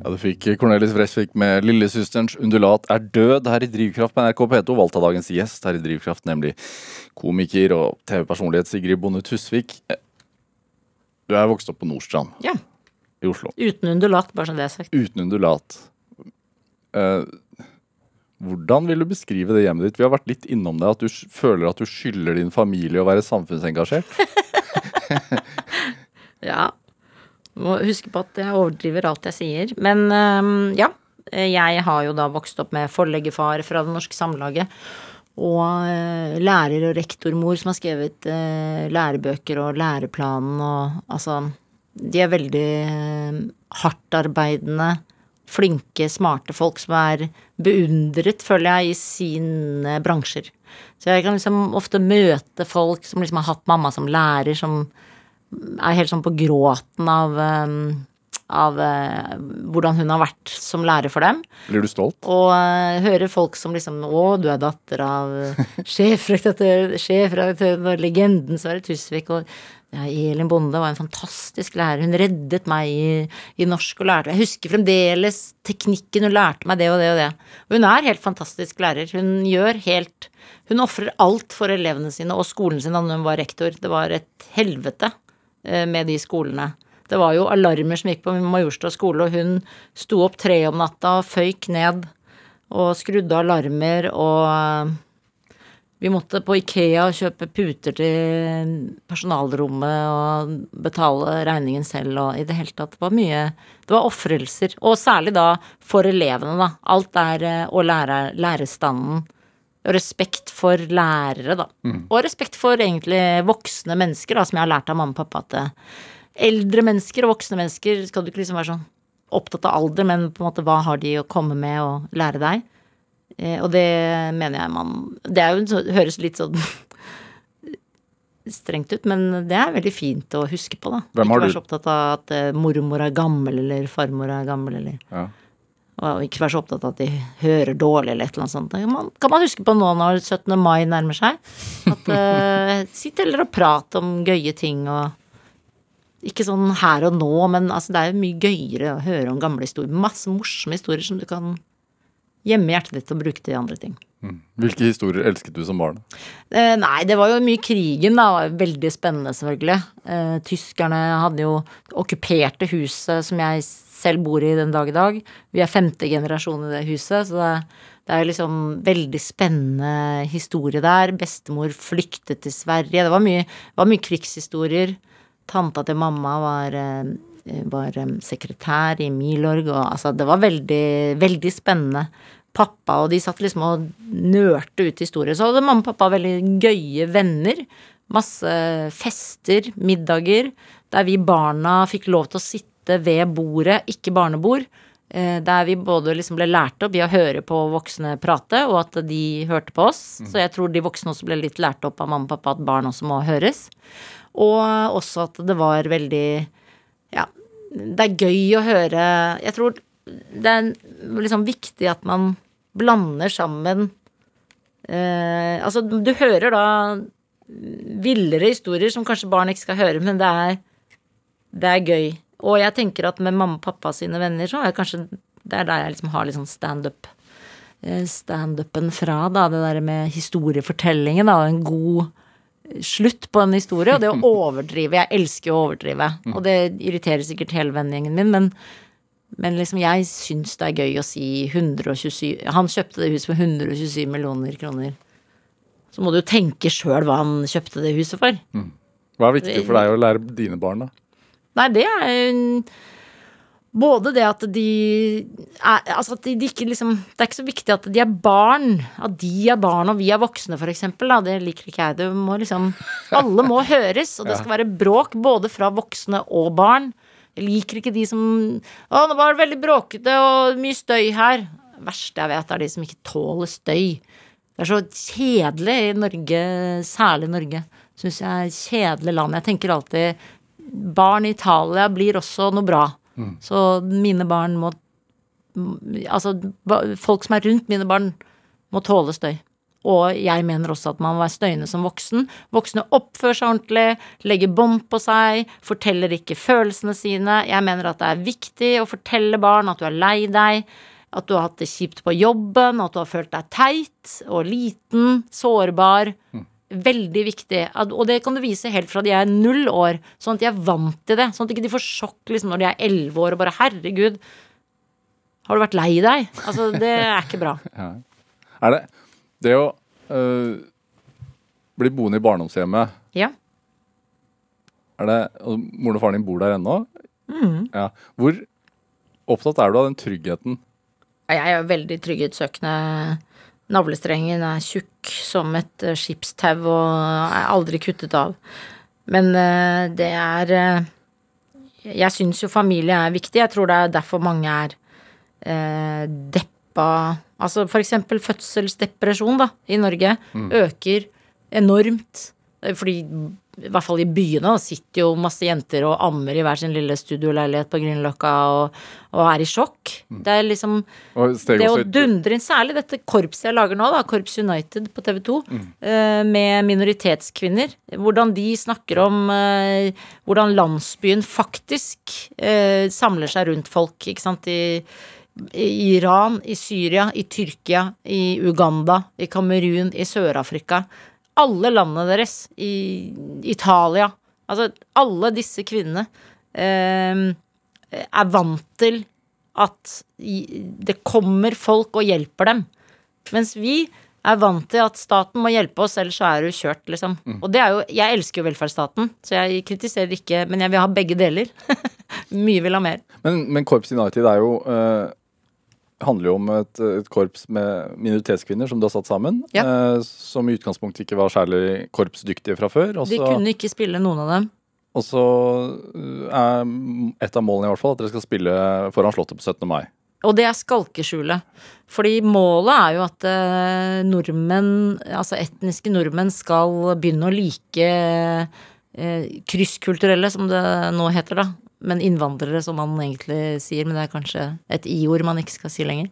Ja, Du fikk Cornelis Vresvik med 'Lillesøsterens undulat er død' her i Drivkraft på NRK P2, valgt av dagens gjest her i Drivkraft, nemlig komiker og TV-personlighet Sigrid Bonde Tusvik. Du er vokst opp på Nordstrand Ja. I Oslo, Uten undulat, bare som det er sagt. uten undulat. Eh, hvordan vil du beskrive det hjemmet ditt? Vi har vært litt innom det, at du føler at du skylder din familie å være samfunnsengasjert. Ja. Må huske på at jeg overdriver alt jeg sier. Men øhm, ja. Jeg har jo da vokst opp med forleggerfar fra Det Norske Samlaget. Og øh, lærer- og rektormor som har skrevet øh, lærebøker og læreplanen og altså De er veldig øh, hardtarbeidende, flinke, smarte folk som er beundret, føler jeg, i sine bransjer. Så jeg kan liksom ofte møte folk som liksom har hatt mamma som lærer, som er helt sånn på gråten av, um, av uh, hvordan hun har vært som lærer for dem. Blir du stolt? Og uh, hører folk som liksom Å, du er datter av sjefredaktøren sjefredaktør, sjefredaktøren og legenden Sverre Tusvik. Og ja, Elin Bonde var en fantastisk lærer. Hun reddet meg i, i norsk og lærte Jeg husker fremdeles teknikken. Hun lærte meg det og det og det. Og hun er helt fantastisk lærer. Hun gjør helt Hun ofrer alt for elevene sine og skolen sin da hun var rektor. Det var et helvete eh, med de skolene. Det var jo alarmer som gikk på Majorstua skole, og hun sto opp tre om natta, og føyk ned og skrudde alarmer, og vi måtte på Ikea kjøpe puter til personalrommet og betale regningen selv og i det hele tatt. Det var mye Det var ofrelser. Og særlig da for elevene, da. Alt er Og å lære lærerstanden. Og respekt for lærere, da. Og respekt for egentlig voksne mennesker, da, som jeg har lært av mamma og pappa at eh, eldre mennesker og voksne mennesker skal du ikke liksom være sånn opptatt av alder, men på en måte hva har de å komme med og lære deg? Eh, og det mener jeg man Det er jo, høres litt sånn strengt ut, men det er veldig fint å huske på, da. Hvem har ikke være så opptatt av at eh, mormor er gammel, eller farmor er gammel, eller Ja. Og ikke være så opptatt av at de hører dårlig, eller et eller annet sånt. Kan man, kan man huske på nå når 17. mai nærmer seg. At uh, Sitt heller og prat om gøye ting og Ikke sånn her og nå, men altså, det er jo mye gøyere å høre om gamle historier. Masse morsomme historier som du kan gjemme i hjertet ditt og bruke til andre ting. Hvilke historier elsket du som barn? Eh, nei, det var jo mye krigen, da. Det Veldig spennende, selvfølgelig. Eh, tyskerne hadde jo okkuperte huset som jeg selv bor i den dag i dag. Vi er femte generasjon i det huset, så det, det er liksom veldig spennende historie der. Bestemor flyktet til Sverige. Det var mye, var mye krigshistorier. Tanta til mamma var eh, var sekretær i Milorg, og altså det var veldig, veldig spennende pappa, og de satt liksom og nørte ut historier. Så hadde mamma og pappa veldig gøye venner. Masse fester, middager, der vi barna fikk lov til å sitte ved bordet, ikke barnebord. eh, Der vi både liksom ble lært opp i å høre på voksne prate, og at de hørte på oss. Så jeg tror de voksne også ble litt lært opp av mamma og pappa at barn også må høres. Og også at det var veldig Ja, det er gøy å høre Jeg tror det er liksom viktig at man blander sammen eh, Altså, du hører da villere historier som kanskje barn ikke skal høre, men det er, det er gøy. Og jeg tenker at med mamma og pappa sine venner, så er jeg kanskje det er der jeg liksom har litt sånn standup. eh, Standupen fra, da, det der med historiefortellingen, da, en god slutt på en historie, og det å overdrive. Jeg elsker å overdrive, og det irriterer sikkert hele vennegjengen min, men, men liksom jeg syns det er gøy å si 127 Han kjøpte det huset for 127 millioner kroner. Så må du jo tenke sjøl hva han kjøpte det huset for. Hva er viktig for deg å lære dine barn, da? Nei, det er både det at de er, Altså at de, de ikke liksom Det er ikke så viktig at de er barn. At de er barn og vi er voksne, for eksempel. Da. Det liker ikke jeg. Det må liksom Alle må høres, og det skal være bråk både fra voksne og barn. Jeg liker ikke de som Å, nå var det veldig bråkete og mye støy her. Det verste jeg vet, er de som ikke tåler støy. Det er så kjedelig i Norge, særlig Norge. Syns jeg er kjedelig land. Jeg tenker alltid barn i Italia blir også noe bra. Så mine barn må Altså, folk som er rundt mine barn, må tåle støy. Og jeg mener også at man må være støyende som voksen. Voksne oppfører seg ordentlig, legger bånd på seg, forteller ikke følelsene sine. Jeg mener at det er viktig å fortelle barn at du er lei deg, at du har hatt det kjipt på jobben, at du har følt deg teit og liten, sårbar. Veldig viktig. Og det kan du vise helt fra de er null år, sånn at de er vant til det. Sånn at ikke de får sjokk liksom, når de er elleve år og bare 'herregud, har du vært lei deg?' Altså, det er ikke bra. Er det det å øh, bli boende i barndomshjemmet Ja. er det, og Moren og faren din bor der ennå? Ja. Hvor opptatt er du av den tryggheten? Jeg er veldig trygghetssøkende. Navlestrengen er tjukk som et eh, skipstau og er aldri kuttet av. Men eh, det er Jeg syns jo familie er viktig. Jeg tror det er derfor mange er eh, deppa Altså eksempel fødselsdepresjon da, i Norge øker enormt. Eh, Fordi i hvert fall i byene da, sitter jo masse jenter og ammer i hver sin lille studioleilighet på Grünerløkka og, og er i sjokk. Det er liksom det å dundre inn, særlig dette korpset jeg lager nå, da, Korps United på TV 2, eh, med minoritetskvinner. Hvordan de snakker om eh, hvordan landsbyen faktisk samler seg rundt folk, ikke sant. I, i Iran, i Syria, i Tyrkia, i Uganda, i Kamerun, i Sør-Afrika. Alle landene deres. I Italia. Altså, alle disse kvinnene eh, er vant til at det kommer folk og hjelper dem. Mens vi er vant til at staten må hjelpe oss, ellers så er du kjørt, liksom. Og det er jo Jeg elsker jo velferdsstaten, så jeg kritiserer ikke, men jeg vil ha begge deler. Mye vil ha mer. Men, men Korps United er jo øh, handler jo om et, et korps med minoritetskvinner som du har satt sammen. Ja. Eh, som i utgangspunktet ikke var særlig korpsdyktige fra før. Også, De kunne ikke spille noen av dem. og så, øh, er et av målene i hvert fall at dere skal spille foran Slottet på 17. mai. Og det er skalkeskjulet. Fordi målet er jo at eh, nordmenn, altså etniske nordmenn, skal begynne å like eh, krysskulturelle, som det nå heter, da. Men innvandrere, som man egentlig sier, men det er kanskje et i-ord man ikke skal si lenger.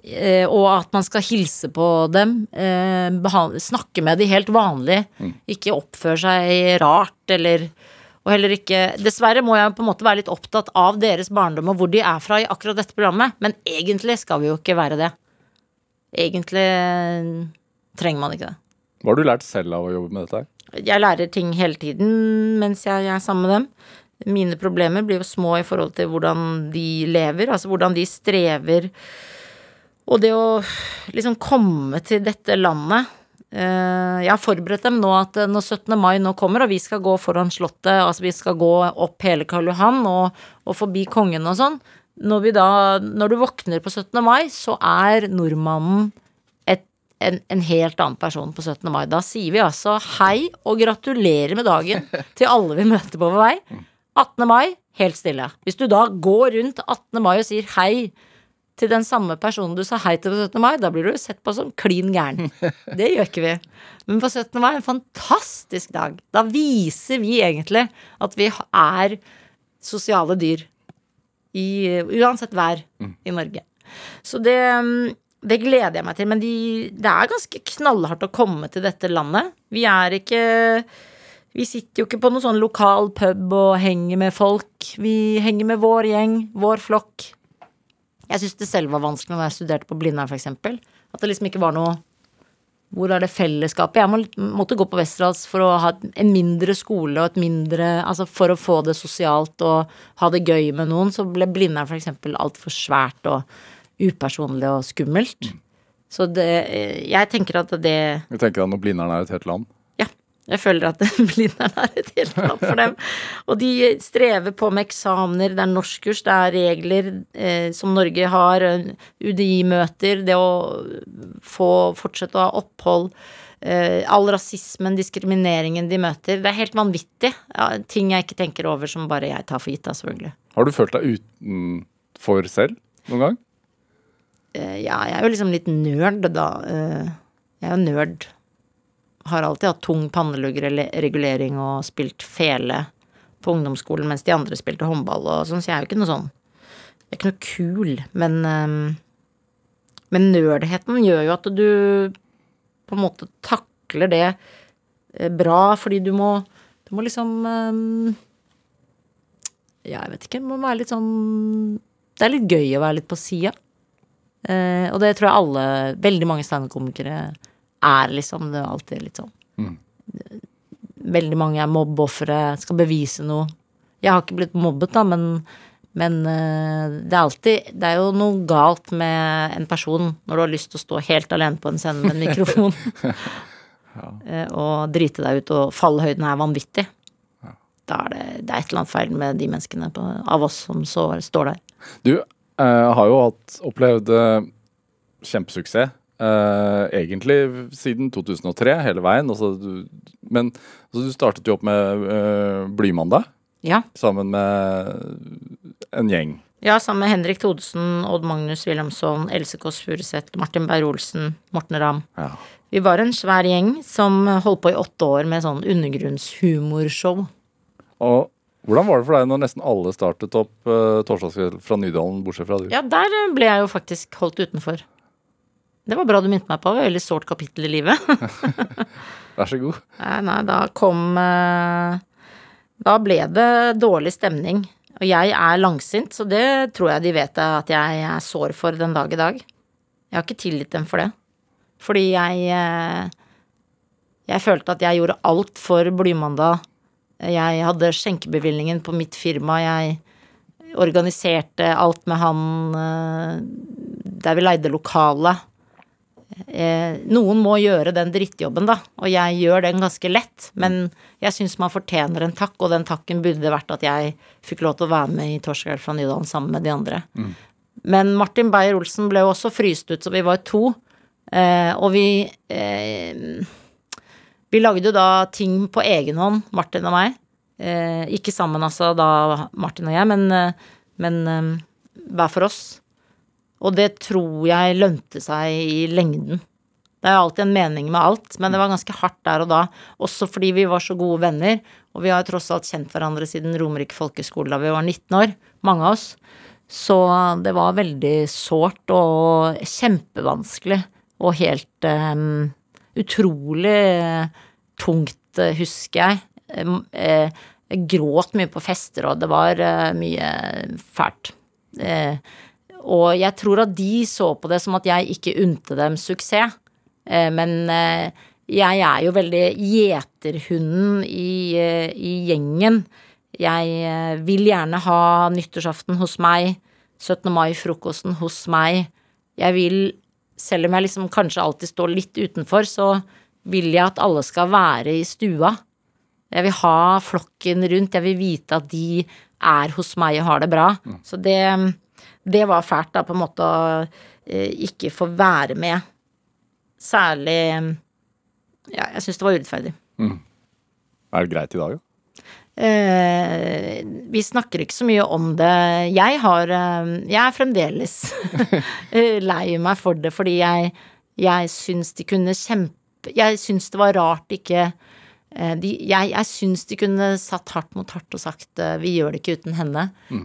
Eh, og at man skal hilse på dem, eh, snakke med de helt vanlig. Ikke oppføre seg rart, eller og heller ikke Dessverre må jeg på en måte være litt opptatt av deres barndom og hvor de er fra i akkurat dette programmet, men egentlig skal vi jo ikke være det. Egentlig eh, trenger man ikke det. Hva har du lært selv av å jobbe med dette? Jeg lærer ting hele tiden mens jeg er sammen med dem. Mine problemer blir jo små i forhold til hvordan de lever, altså hvordan de strever. Og det å liksom komme til dette landet eh, Jeg har forberedt dem nå at eh, når 17. mai nå kommer, og vi skal gå foran Slottet, altså vi skal gå opp hele Karl Johan og, og forbi kongen og sånn, når da Når du våkner på 17. mai, så er nordmannen et, en, en helt annen person på 17. mai. Da sier vi altså hei og gratulerer med dagen til alle vi møter på vår vei. 18. mai, helt stille. Hvis du da går rundt 18. mai og sier hei til den samme personen du sa hei til på 17. mai, da blir du sett på som klin gæren. Det gjør ikke vi. Men på 17. mai er en fantastisk dag. Da viser vi egentlig at vi er sosiale dyr. I, uansett vær i Norge. Så det, det gleder jeg meg til. Men de, det er ganske knallhardt å komme til dette landet. Vi er ikke Vi sitter jo ikke på noen sånn lokal pub og henger med folk. Vi henger med vår gjeng, vår flokk. Jeg syns det selv var vanskelig når jeg studerte på Blindern, f.eks. At det liksom ikke var noe Hvor er det fellesskapet? Jeg må, måtte gå på Westerdals for å ha en mindre skole og et mindre Altså for å få det sosialt og ha det gøy med noen, så ble Blindern f.eks. altfor svært og upersonlig og skummelt. Så det Jeg tenker at det Jeg tenker at når Blindern er et helt land. Jeg føler at Blindern er et helt land for dem. Og de strever på med eksamener, det er norskkurs, det er regler eh, som Norge har, eh, UDI-møter, det å få fortsette å ha opphold. Eh, all rasismen, diskrimineringen de møter. Det er helt vanvittig. Ja, ting jeg ikke tenker over som bare jeg tar for gitt, da, selvfølgelig. Har du følt deg utenfor selv noen gang? Eh, ja, jeg er jo liksom litt nerd, da. Eh, jeg er jo nerd. Har alltid hatt tung pannelugregulering og spilt fele på ungdomsskolen mens de andre spilte håndball og sånn, så jeg er jo ikke noe sånn Jeg er ikke noe kul, men eh, Men nerdheten gjør jo at du på en måte takler det eh, bra, fordi du må Du må liksom eh, Ja, jeg vet ikke, må være litt sånn Det er litt gøy å være litt på sida. Eh, og det tror jeg alle, veldig mange standup-komikere er, liksom. Det er alltid litt sånn. Mm. Veldig mange er mobbeofre, skal bevise noe. Jeg har ikke blitt mobbet, da, men, men eh, det er alltid Det er jo noe galt med en person når du har lyst til å stå helt alene på en scene med en mikrofon. ja. og drite deg ut, og fallhøyden er vanvittig. Da er det, det er et eller annet feil med de menneskene på, av oss som så, står der. Du eh, har jo hatt, opplevd eh, kjempesuksess. Eh, egentlig siden 2003, hele veien. Altså, du, men altså, du startet jo opp med uh, Blymandag Ja. sammen med en gjeng. Ja, sammen med Henrik Thodesen, Odd Magnus Wilhelmsson, Else Kåss Furuseth, Martin Beyer-Olsen, Morten Ramm. Ja. Vi var en svær gjeng som holdt på i åtte år med sånn undergrunnshumorshow. Og hvordan var det for deg når nesten alle startet opp uh, torsdagskveld fra Nydalen, bortsett fra du? Ja, der ble jeg jo faktisk holdt utenfor. Det var bra du minnet meg på. Det var et veldig sårt kapittel i livet. Vær så god. Nei, nei, da kom eh, Da ble det dårlig stemning. Og jeg er langsint, så det tror jeg de vet at jeg er sår for den dag i dag. Jeg har ikke tilgitt dem for det. Fordi jeg eh, Jeg følte at jeg gjorde alt for Blymandag. Jeg hadde skjenkebevilgningen på mitt firma. Jeg organiserte alt med han eh, der vi leide lokalet. Eh, noen må gjøre den drittjobben, da, og jeg gjør den ganske lett. Men jeg syns man fortjener en takk, og den takken burde vært at jeg fikk lov til å være med i Torskjell fra Nydalen sammen med de andre. Men Martin Beyer-Olsen ble jo også fryst ut, så vi var to. Eh, og vi eh, Vi lagde jo da ting på egen hånd, Martin og meg. Eh, ikke sammen, altså, da Martin og jeg, men, eh, men eh, hver for oss. Og det tror jeg lønte seg i lengden. Det er jo alltid en mening med alt, men det var ganske hardt der og da. Også fordi vi var så gode venner, og vi har tross alt kjent hverandre siden Romerike folkeskole da vi var 19 år, mange av oss. Så det var veldig sårt og kjempevanskelig og helt um, utrolig tungt, eh, husker jeg. Um, eh, jeg gråt mye på fester, og det var eh, mye fælt. Og jeg tror at de så på det som at jeg ikke unte dem suksess. Eh, men eh, jeg er jo veldig gjeterhunden i, eh, i gjengen. Jeg vil gjerne ha nyttårsaften hos meg, 17. mai-frokosten hos meg. Jeg vil, selv om jeg liksom kanskje alltid står litt utenfor, så vil jeg at alle skal være i stua. Jeg vil ha flokken rundt, jeg vil vite at de er hos meg og har det bra. Så det, det var fælt, da, på en måte å eh, ikke få være med. Særlig Ja, jeg syns det var urettferdig. Er det greit i dag, da? Eh, vi snakker ikke så mye om det. Jeg har eh, Jeg er fremdeles eh, lei meg for det, fordi jeg, jeg syns de kunne kjempe Jeg syns det var rart ikke de, jeg, jeg syns de kunne satt hardt mot hardt og sagt eh, vi gjør det ikke uten henne.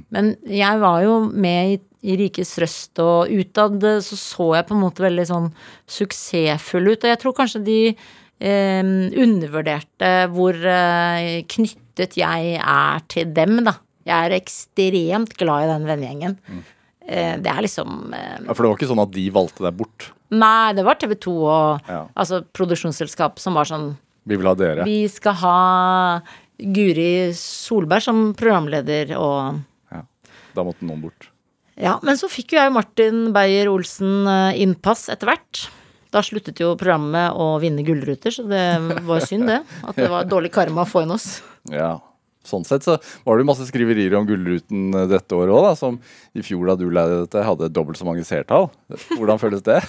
Men jeg var jo med i, i Rikets Røst, og utad så så jeg på en måte veldig sånn suksessfull ut. Og jeg tror kanskje de eh, undervurderte hvor eh, knyttet jeg er til dem, da. Jeg er ekstremt glad i den vennegjengen. Eh, det er liksom eh, Ja, For det var ikke sånn at de valgte deg bort? Nei, det var TV 2 og Ja. altså produksjonsselskap som var sånn Vi vil ha dere. Vi skal ha Guri Solberg som programleder og Ja. Da måtte noen bort. Ja, men så fikk jo jeg Martin Beyer-Olsen eh, innpass etter hvert. Da sluttet jo programmet å vinne gullruter, så det var synd, det. At det var dårlig karma å få inn oss. Ja. Sånn sett så var det masse skriverier om Gullruten eh, dette året òg, som i fjor da du leide dette, hadde dobbelt så mange seertall. Hvordan føles det?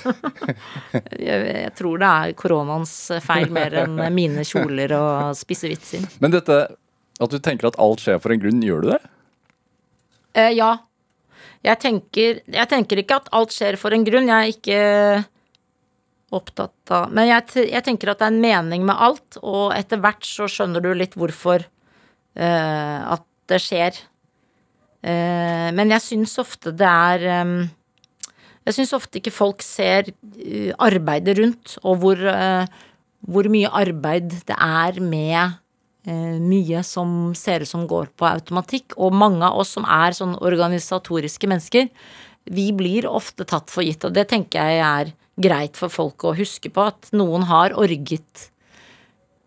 Jeg, tror det er koronaens feil mer enn mine kjoler og spisse vitser. Men dette at du tenker at alt skjer for en grunn, gjør du det? Eh, ja. Jeg tenker, jeg tenker ikke at alt skjer for en grunn. Jeg er ikke opptatt av Men jeg, jeg tenker at det er en mening med alt, og etter hvert så skjønner du litt hvorfor at det skjer. Eh, men jeg syns ofte det er Jeg syns ofte ikke folk ser eh, arbeidet rundt, og hvor, eh, hvor mye arbeid det er med eh, mye som ser ut som går på automatikk. Og mange av oss som er sånn organisatoriske mennesker, vi blir ofte tatt for gitt. Og det tenker jeg er greit for folk å huske på, at noen har orget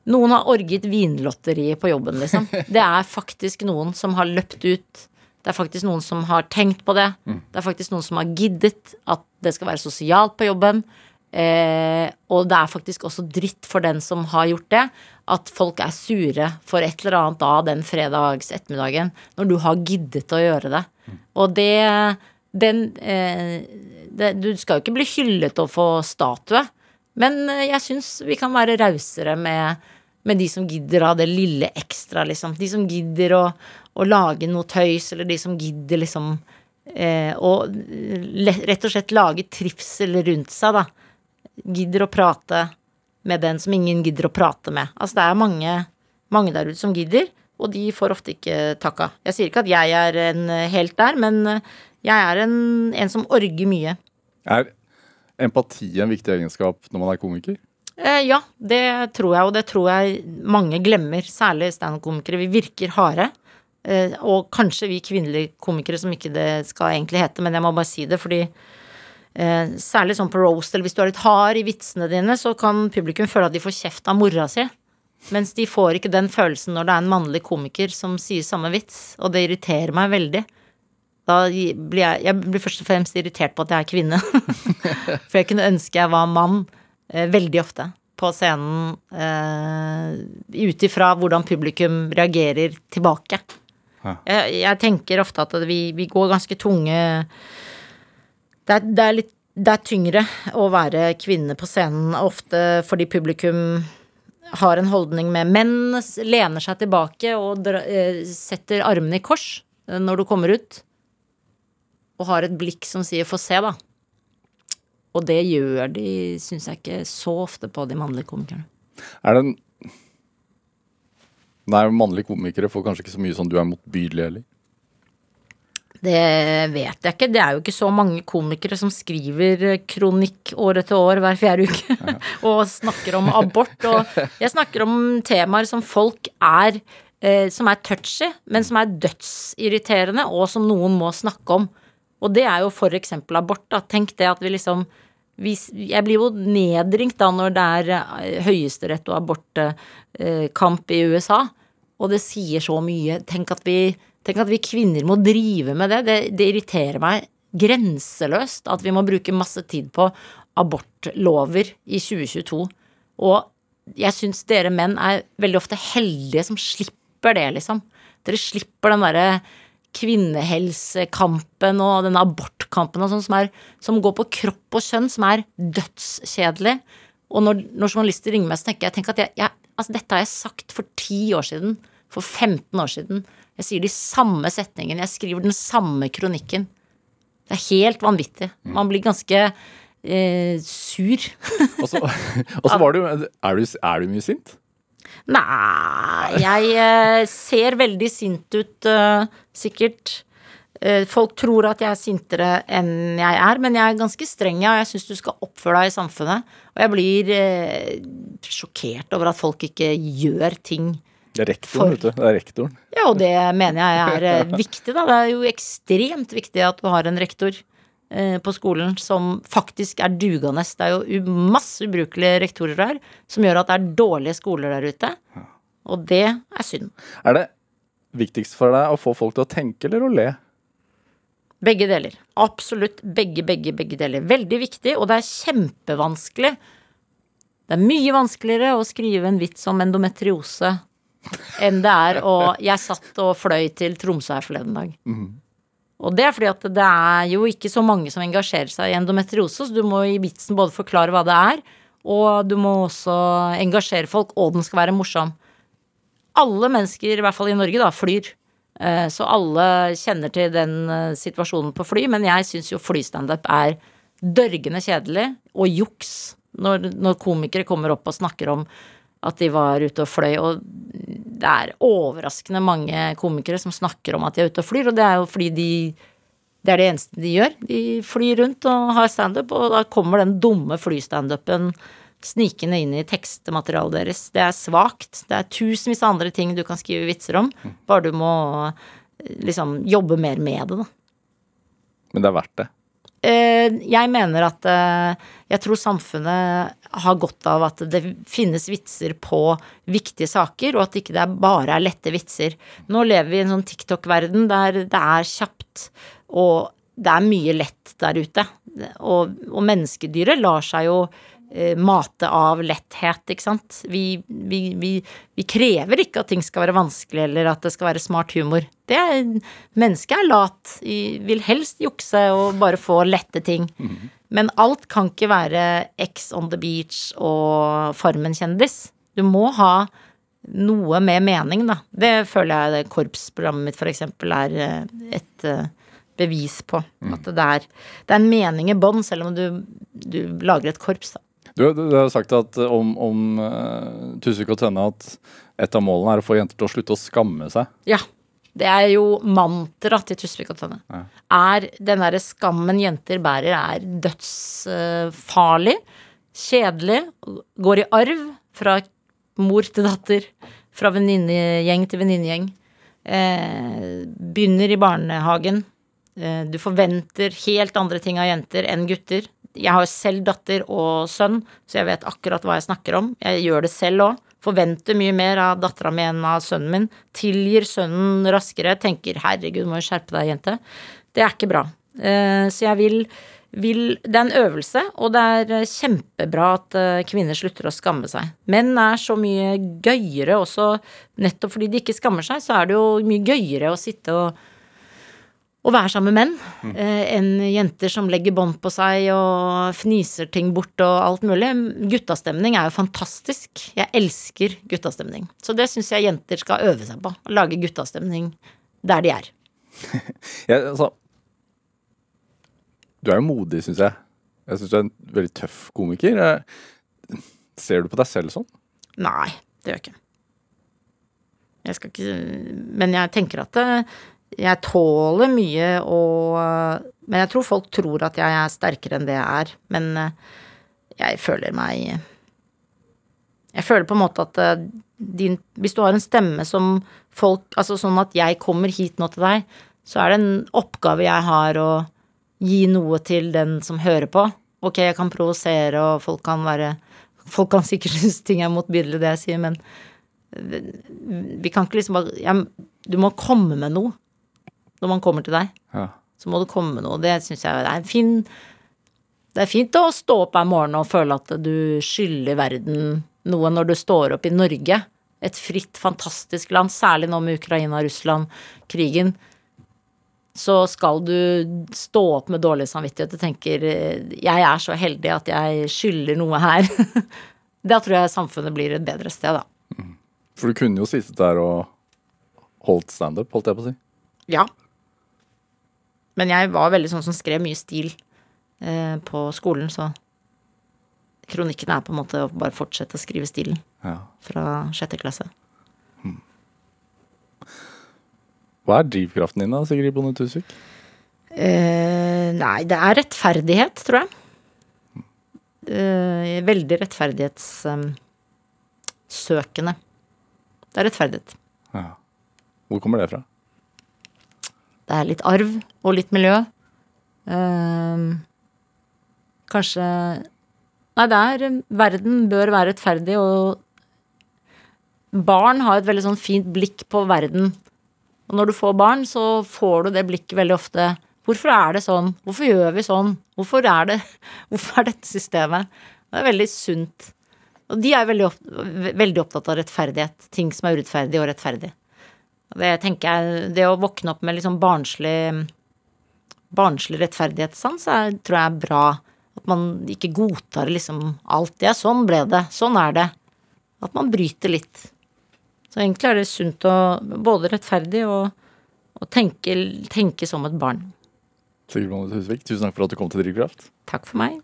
noen har orget vinlotteriet på jobben, liksom. Det er faktisk noen som har løpt ut. Det er faktisk noen som har tenkt på det. Det er faktisk noen som har giddet at det skal være sosialt på jobben. Eh, og det er faktisk også dritt for den som har gjort det, at folk er sure for et eller annet da den fredags ettermiddagen, når du har giddet å gjøre det. Og det den eh, det, Du skal jo ikke bli hyllet og få statue, men eh, jeg syns vi kan være rausere med, med de som gidder å ha det lille ekstra, liksom. De som gidder å, å lage noe tøys, eller de som gidder liksom eh, å rett og slett lage trivsel rundt seg, da. Gidder å prate med den som ingen gidder å prate med. Altså det er mange, mange der ute som gidder, og de får ofte ikke takka. Jeg sier ikke at jeg er en helt der, men jeg er en, en som orger mye. Er empati en viktig egenskap når man er komiker? Eh, ja, det tror jeg, og det tror jeg mange glemmer, særlig standup-komikere. Vi virker harde. Eh, og kanskje vi kvinnelige komikere som ikke det skal egentlig hete, men jeg må bare si det, fordi eh, særlig sånn på roast, eller hvis du er litt hard i vitsene dine, så kan publikum føle at de får kjeft av mora si. Mens de får ikke den følelsen når det er en mannlig komiker som sier samme vits, og det irriterer meg veldig. Da blir jeg, jeg blir først og fremst irritert på at jeg er kvinne. For jeg kunne ønske jeg var mann veldig ofte på scenen eh, ut ifra hvordan publikum reagerer tilbake. Ja. Jeg, jeg tenker ofte at vi, vi går ganske tunge det er, det er litt det er tyngre å være kvinne på scenen ofte fordi publikum har en holdning med menn lener seg tilbake og dra, eh, setter armene i kors eh, når du kommer ut. Og har et blikk som sier 'få se', da. Og det gjør de, syns jeg ikke, så ofte på de mannlige komikerne. Er det en Nei, mannlige komikere får kanskje ikke så mye sånn du er motbydelig heller. Det vet jeg ikke. Det er jo ikke så mange komikere som skriver kronikk år etter år hver fjerde uke og snakker om abort. Og jeg snakker om temaer som folk er eh, Som er touchy, men som er dødsirriterende, og som noen må snakke om. Og det er jo eksempel abort, da. Tenk det at vi liksom jeg blir jo nedringt da når det er eh, høyesterett og abortkamp i USA. Og det sier så mye. Tenk at vi, tenk at vi kvinner må drive med det. det. Det irriterer meg grenseløst at vi må bruke masse tid på abortlover i 2022. Og jeg syns dere menn er veldig ofte heldige som slipper det, liksom. Dere slipper den derre kvinnehelsekampen og denne abortkampen og sånn som, er- som går på kropp og kjønn, som er dødskjedelig. Og når, når journalister ringer meg, så tenker jeg, tenker at jeg, jeg Altså, dette har jeg sagt for 10 år siden. For 15 år siden. Jeg sier de samme setningene. Jeg skriver den samme kronikken. Det er helt vanvittig. Man blir ganske eh, sur. Og så, og så var du er, du er du mye sint? Nei, jeg eh, ser veldig sint ut, eh, sikkert. Eh, folk tror at jeg er sintere enn jeg er, men jeg er ganske streng, ja, og jeg syns du skal oppføre deg i samfunnet. Og jeg blir eh, sjokkert over at folk ikke gjør ting. Det er rektoren, vet du. Det er rektoren. Ja, og det mener jeg er eh, viktig, da. Det er jo ekstremt viktig at du har en rektor på skolen som faktisk er dugende. Det er jo masse ubrukelige rektorer der som gjør at det er dårlige skoler der ute. Og det er synd. Er det viktigst for deg å få folk til å tenke eller å le? Begge deler. Absolutt begge, begge, begge deler. Veldig viktig, og det er kjempevanskelig. Det er mye vanskeligere å skrive en vits om endometriose enn det er å Jeg satt og fløy til Tromsø her forleden dag. Og det er fordi at det er jo ikke så mange som engasjerer seg i endometriose, så du må i vitsen både forklare hva det er, og du må også engasjere folk, og den skal være morsom. Alle mennesker, i hvert fall i Norge, da, flyr. Eh, Så alle kjenner til den eh, situasjonen på fly, men jeg syns jo flystandup er dørgende kjedelig og juks når, når komikere kommer opp og snakker om at de var ute og fløy, og det er overraskende mange komikere som snakker om at de er ute og flyr, og det er jo fordi de det er det eneste de gjør. De flyr rundt og har standup, og da kommer den dumme flystandupen snikende inn i tekstmaterialet deres. Det er svakt. Det er tusenvis av andre ting du kan skrive vitser om, bare du må eh, liksom jobbe mer med det, da. Men det er verdt det. Eh, jeg mener at eh, jeg tror samfunnet har godt av at det finnes vitser på viktige saker, og at ikke det ikke bare er lette vitser. Nå lever vi i en sånn TikTok-verden der det er kjapt, og det er mye lett der ute. Og, og menneskedyret lar seg jo mate av letthet, ikke sant. Vi, vi, vi, vi krever ikke at ting skal være vanskelig, eller at det skal være smart humor. Det er, mennesket er lat, vil helst jukse og bare få lette ting. Men alt kan ikke være X on the beach og Farmen-kjendis. Du må ha noe med mening, da. Det føler jeg det korpsprogrammet mitt eksempel er eh, et eh, bevis på. At det er, det er en mening i bånn, selv om du, du lager et korps, da. Du, du, du har sagt at eh, om, om uh, Tusvik og Tønne at et av målene er å få jenter til å slutte å skamme seg. Ja. Det er jo mantra til Tusvik og Tønne. Ja. Er den derre skammen jenter bærer, er dødsfarlig, kjedelig, går i arv fra mor til datter, fra venninnegjeng til venninnegjeng. Eh, begynner i barnehagen. Eh, du forventer helt andre ting av jenter enn gutter. Jeg har selv datter og sønn, så jeg vet akkurat hva jeg snakker om. Jeg gjør det selv òg. Forventer mye mer av dattera mi enn av sønnen min. Tilgir sønnen raskere. Tenker 'herregud, må jo skjerpe deg, jente'. Det er ikke bra. Eh, Så jeg vil, vil Det er en øvelse, og det er eh, kjempebra at eh, kvinner slutter å skamme seg. Menn er så mye gøyere også, nettopp fordi de ikke skammer seg, så er det jo mye gøyere å sitte og å være sammen med menn eh, enn jenter som legger bånd på seg og fniser ting bort og alt mulig. Guttastemning er jo fantastisk. Jeg elsker guttastemning. Så det syns jeg jenter skal øve seg på. Å lage guttastemning der de er. ja, altså, du er jo modig, syns jeg. Jeg syns du er en veldig tøff komiker. Eh, Ser du på deg selv sånn? Nei, det gjør jeg ikke. Jeg skal ikke Men jeg tenker at det, jeg tåler mye og Men jeg tror folk tror at jeg er sterkere enn det jeg er. Men eh, jeg føler meg Jeg føler på en måte at eh, din Hvis du har en stemme som folk Altså sånn at jeg kommer hit nå til deg, så er det en oppgave jeg har å gi noe til den som hører på. Ok, jeg kan provosere, og folk kan være Folk kan sikkert synes ting er motbydelig, det jeg sier, men vi kan ikke liksom bare ja, Du må komme med noe når man kommer til deg. Ja. Så må du komme noe. Det syns jeg er en fin Det er fint å stå opp hver morgen og føle at du skylder verden noe når du står opp i Norge. Et fritt, fantastisk land, særlig nå med Ukraina-Russland-krigen. så skal du stå opp med dårlig samvittighet og tenker jeg er så heldig at jeg skylder noe her. da tror jeg samfunnet blir et bedre sted, da. For du kunne jo sittet der og holdt standup, holdt jeg på å si. Ja. Men jeg var veldig sånn som skrev mye stil eh, på skolen, så kronikken er på en måte å bare fortsette å skrive stilen Ja. fra sjette klasse. Hva er drivkraften din da, Sigrid Bonde Tusvik? Eh, nei, det er rettferdighet, tror jeg. Eh, veldig rettferdighetssøkende. det er rettferdighet. Ja. Hvor kommer det fra? Det er litt arv og litt miljø. Um, kanskje Nei, det er Verden bør være rettferdig, og barn har et veldig sånn fint blikk på verden. Og når du får barn, så får du det blikket veldig ofte. Hvorfor er det sånn? Hvorfor gjør vi sånn? Hvorfor er, det, hvorfor er dette systemet? Det er veldig sunt. Og de er veldig, veldig opptatt av rettferdighet. Ting som er urettferdig og rettferdig. Det tenker jeg, det å våkne opp med liksom barnslig barnslig rettferdighetssans er, tror jeg er bra. At man ikke godtar liksom alt. Ja, sånn ble det. Sånn er det. At man bryter litt. Så egentlig er det sunt å både rettferdig og, og tenke, tenke som et barn. Sigrid Bonde Husvik, tusen takk for at du kom til Drivkraft. Takk for meg.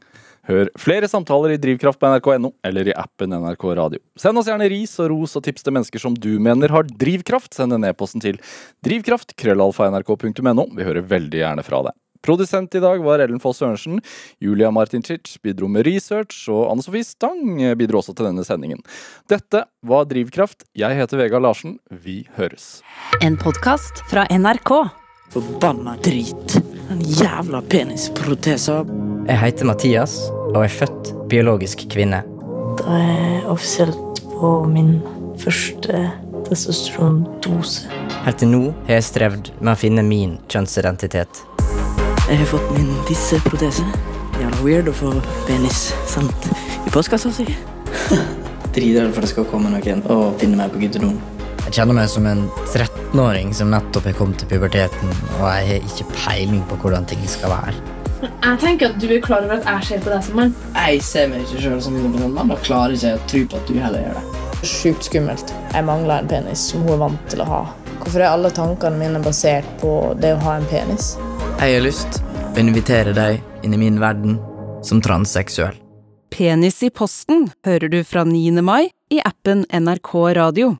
Hør flere samtaler i Drivkraft på nrk.no eller i appen NRK Radio. Send oss gjerne ris og ros og tips til mennesker som du mener har drivkraft. Send en e-posten til drivkraft krøllalfa.nrk.no. Vi hører veldig gjerne fra deg. Produsent i dag var Ellen Foss Sørensen. Julia Martincic bidro med research, og Anne Sofie Stang bidro også til denne sendingen. Dette var Drivkraft. Jeg heter Vegard Larsen. Vi høres. En podkast fra NRK. Forbanna drit. Den jævla penisproteser. Jeg heter Mathias og er født biologisk kvinne. Da er jeg offisielt på min første testosterondose. Helt til nå har jeg strevd med å finne min kjønnsidentitet. Jeg har fått min tisseprotese. Jævla weird å få penis sendt i postkassa si. Dritredd for det skal komme noen og finne meg på guttedoen. Jeg kjenner meg som en 13-åring som nettopp har kommet til puberteten, og jeg har ikke peiling på hvordan ting skal være. Jeg tenker at du er klar over at jeg ser på deg som mann. Jeg ser meg ikke sjøl som 100 mann, og klarer ikke å tro på at du heller gjør det. Sjukt skummelt. Jeg mangler en penis som hun er vant til å ha. Hvorfor er alle tankene mine basert på det å ha en penis? Jeg har lyst å invitere deg inn i min verden som transseksuell. Penis i posten hører du fra 9. mai i appen NRK Radio.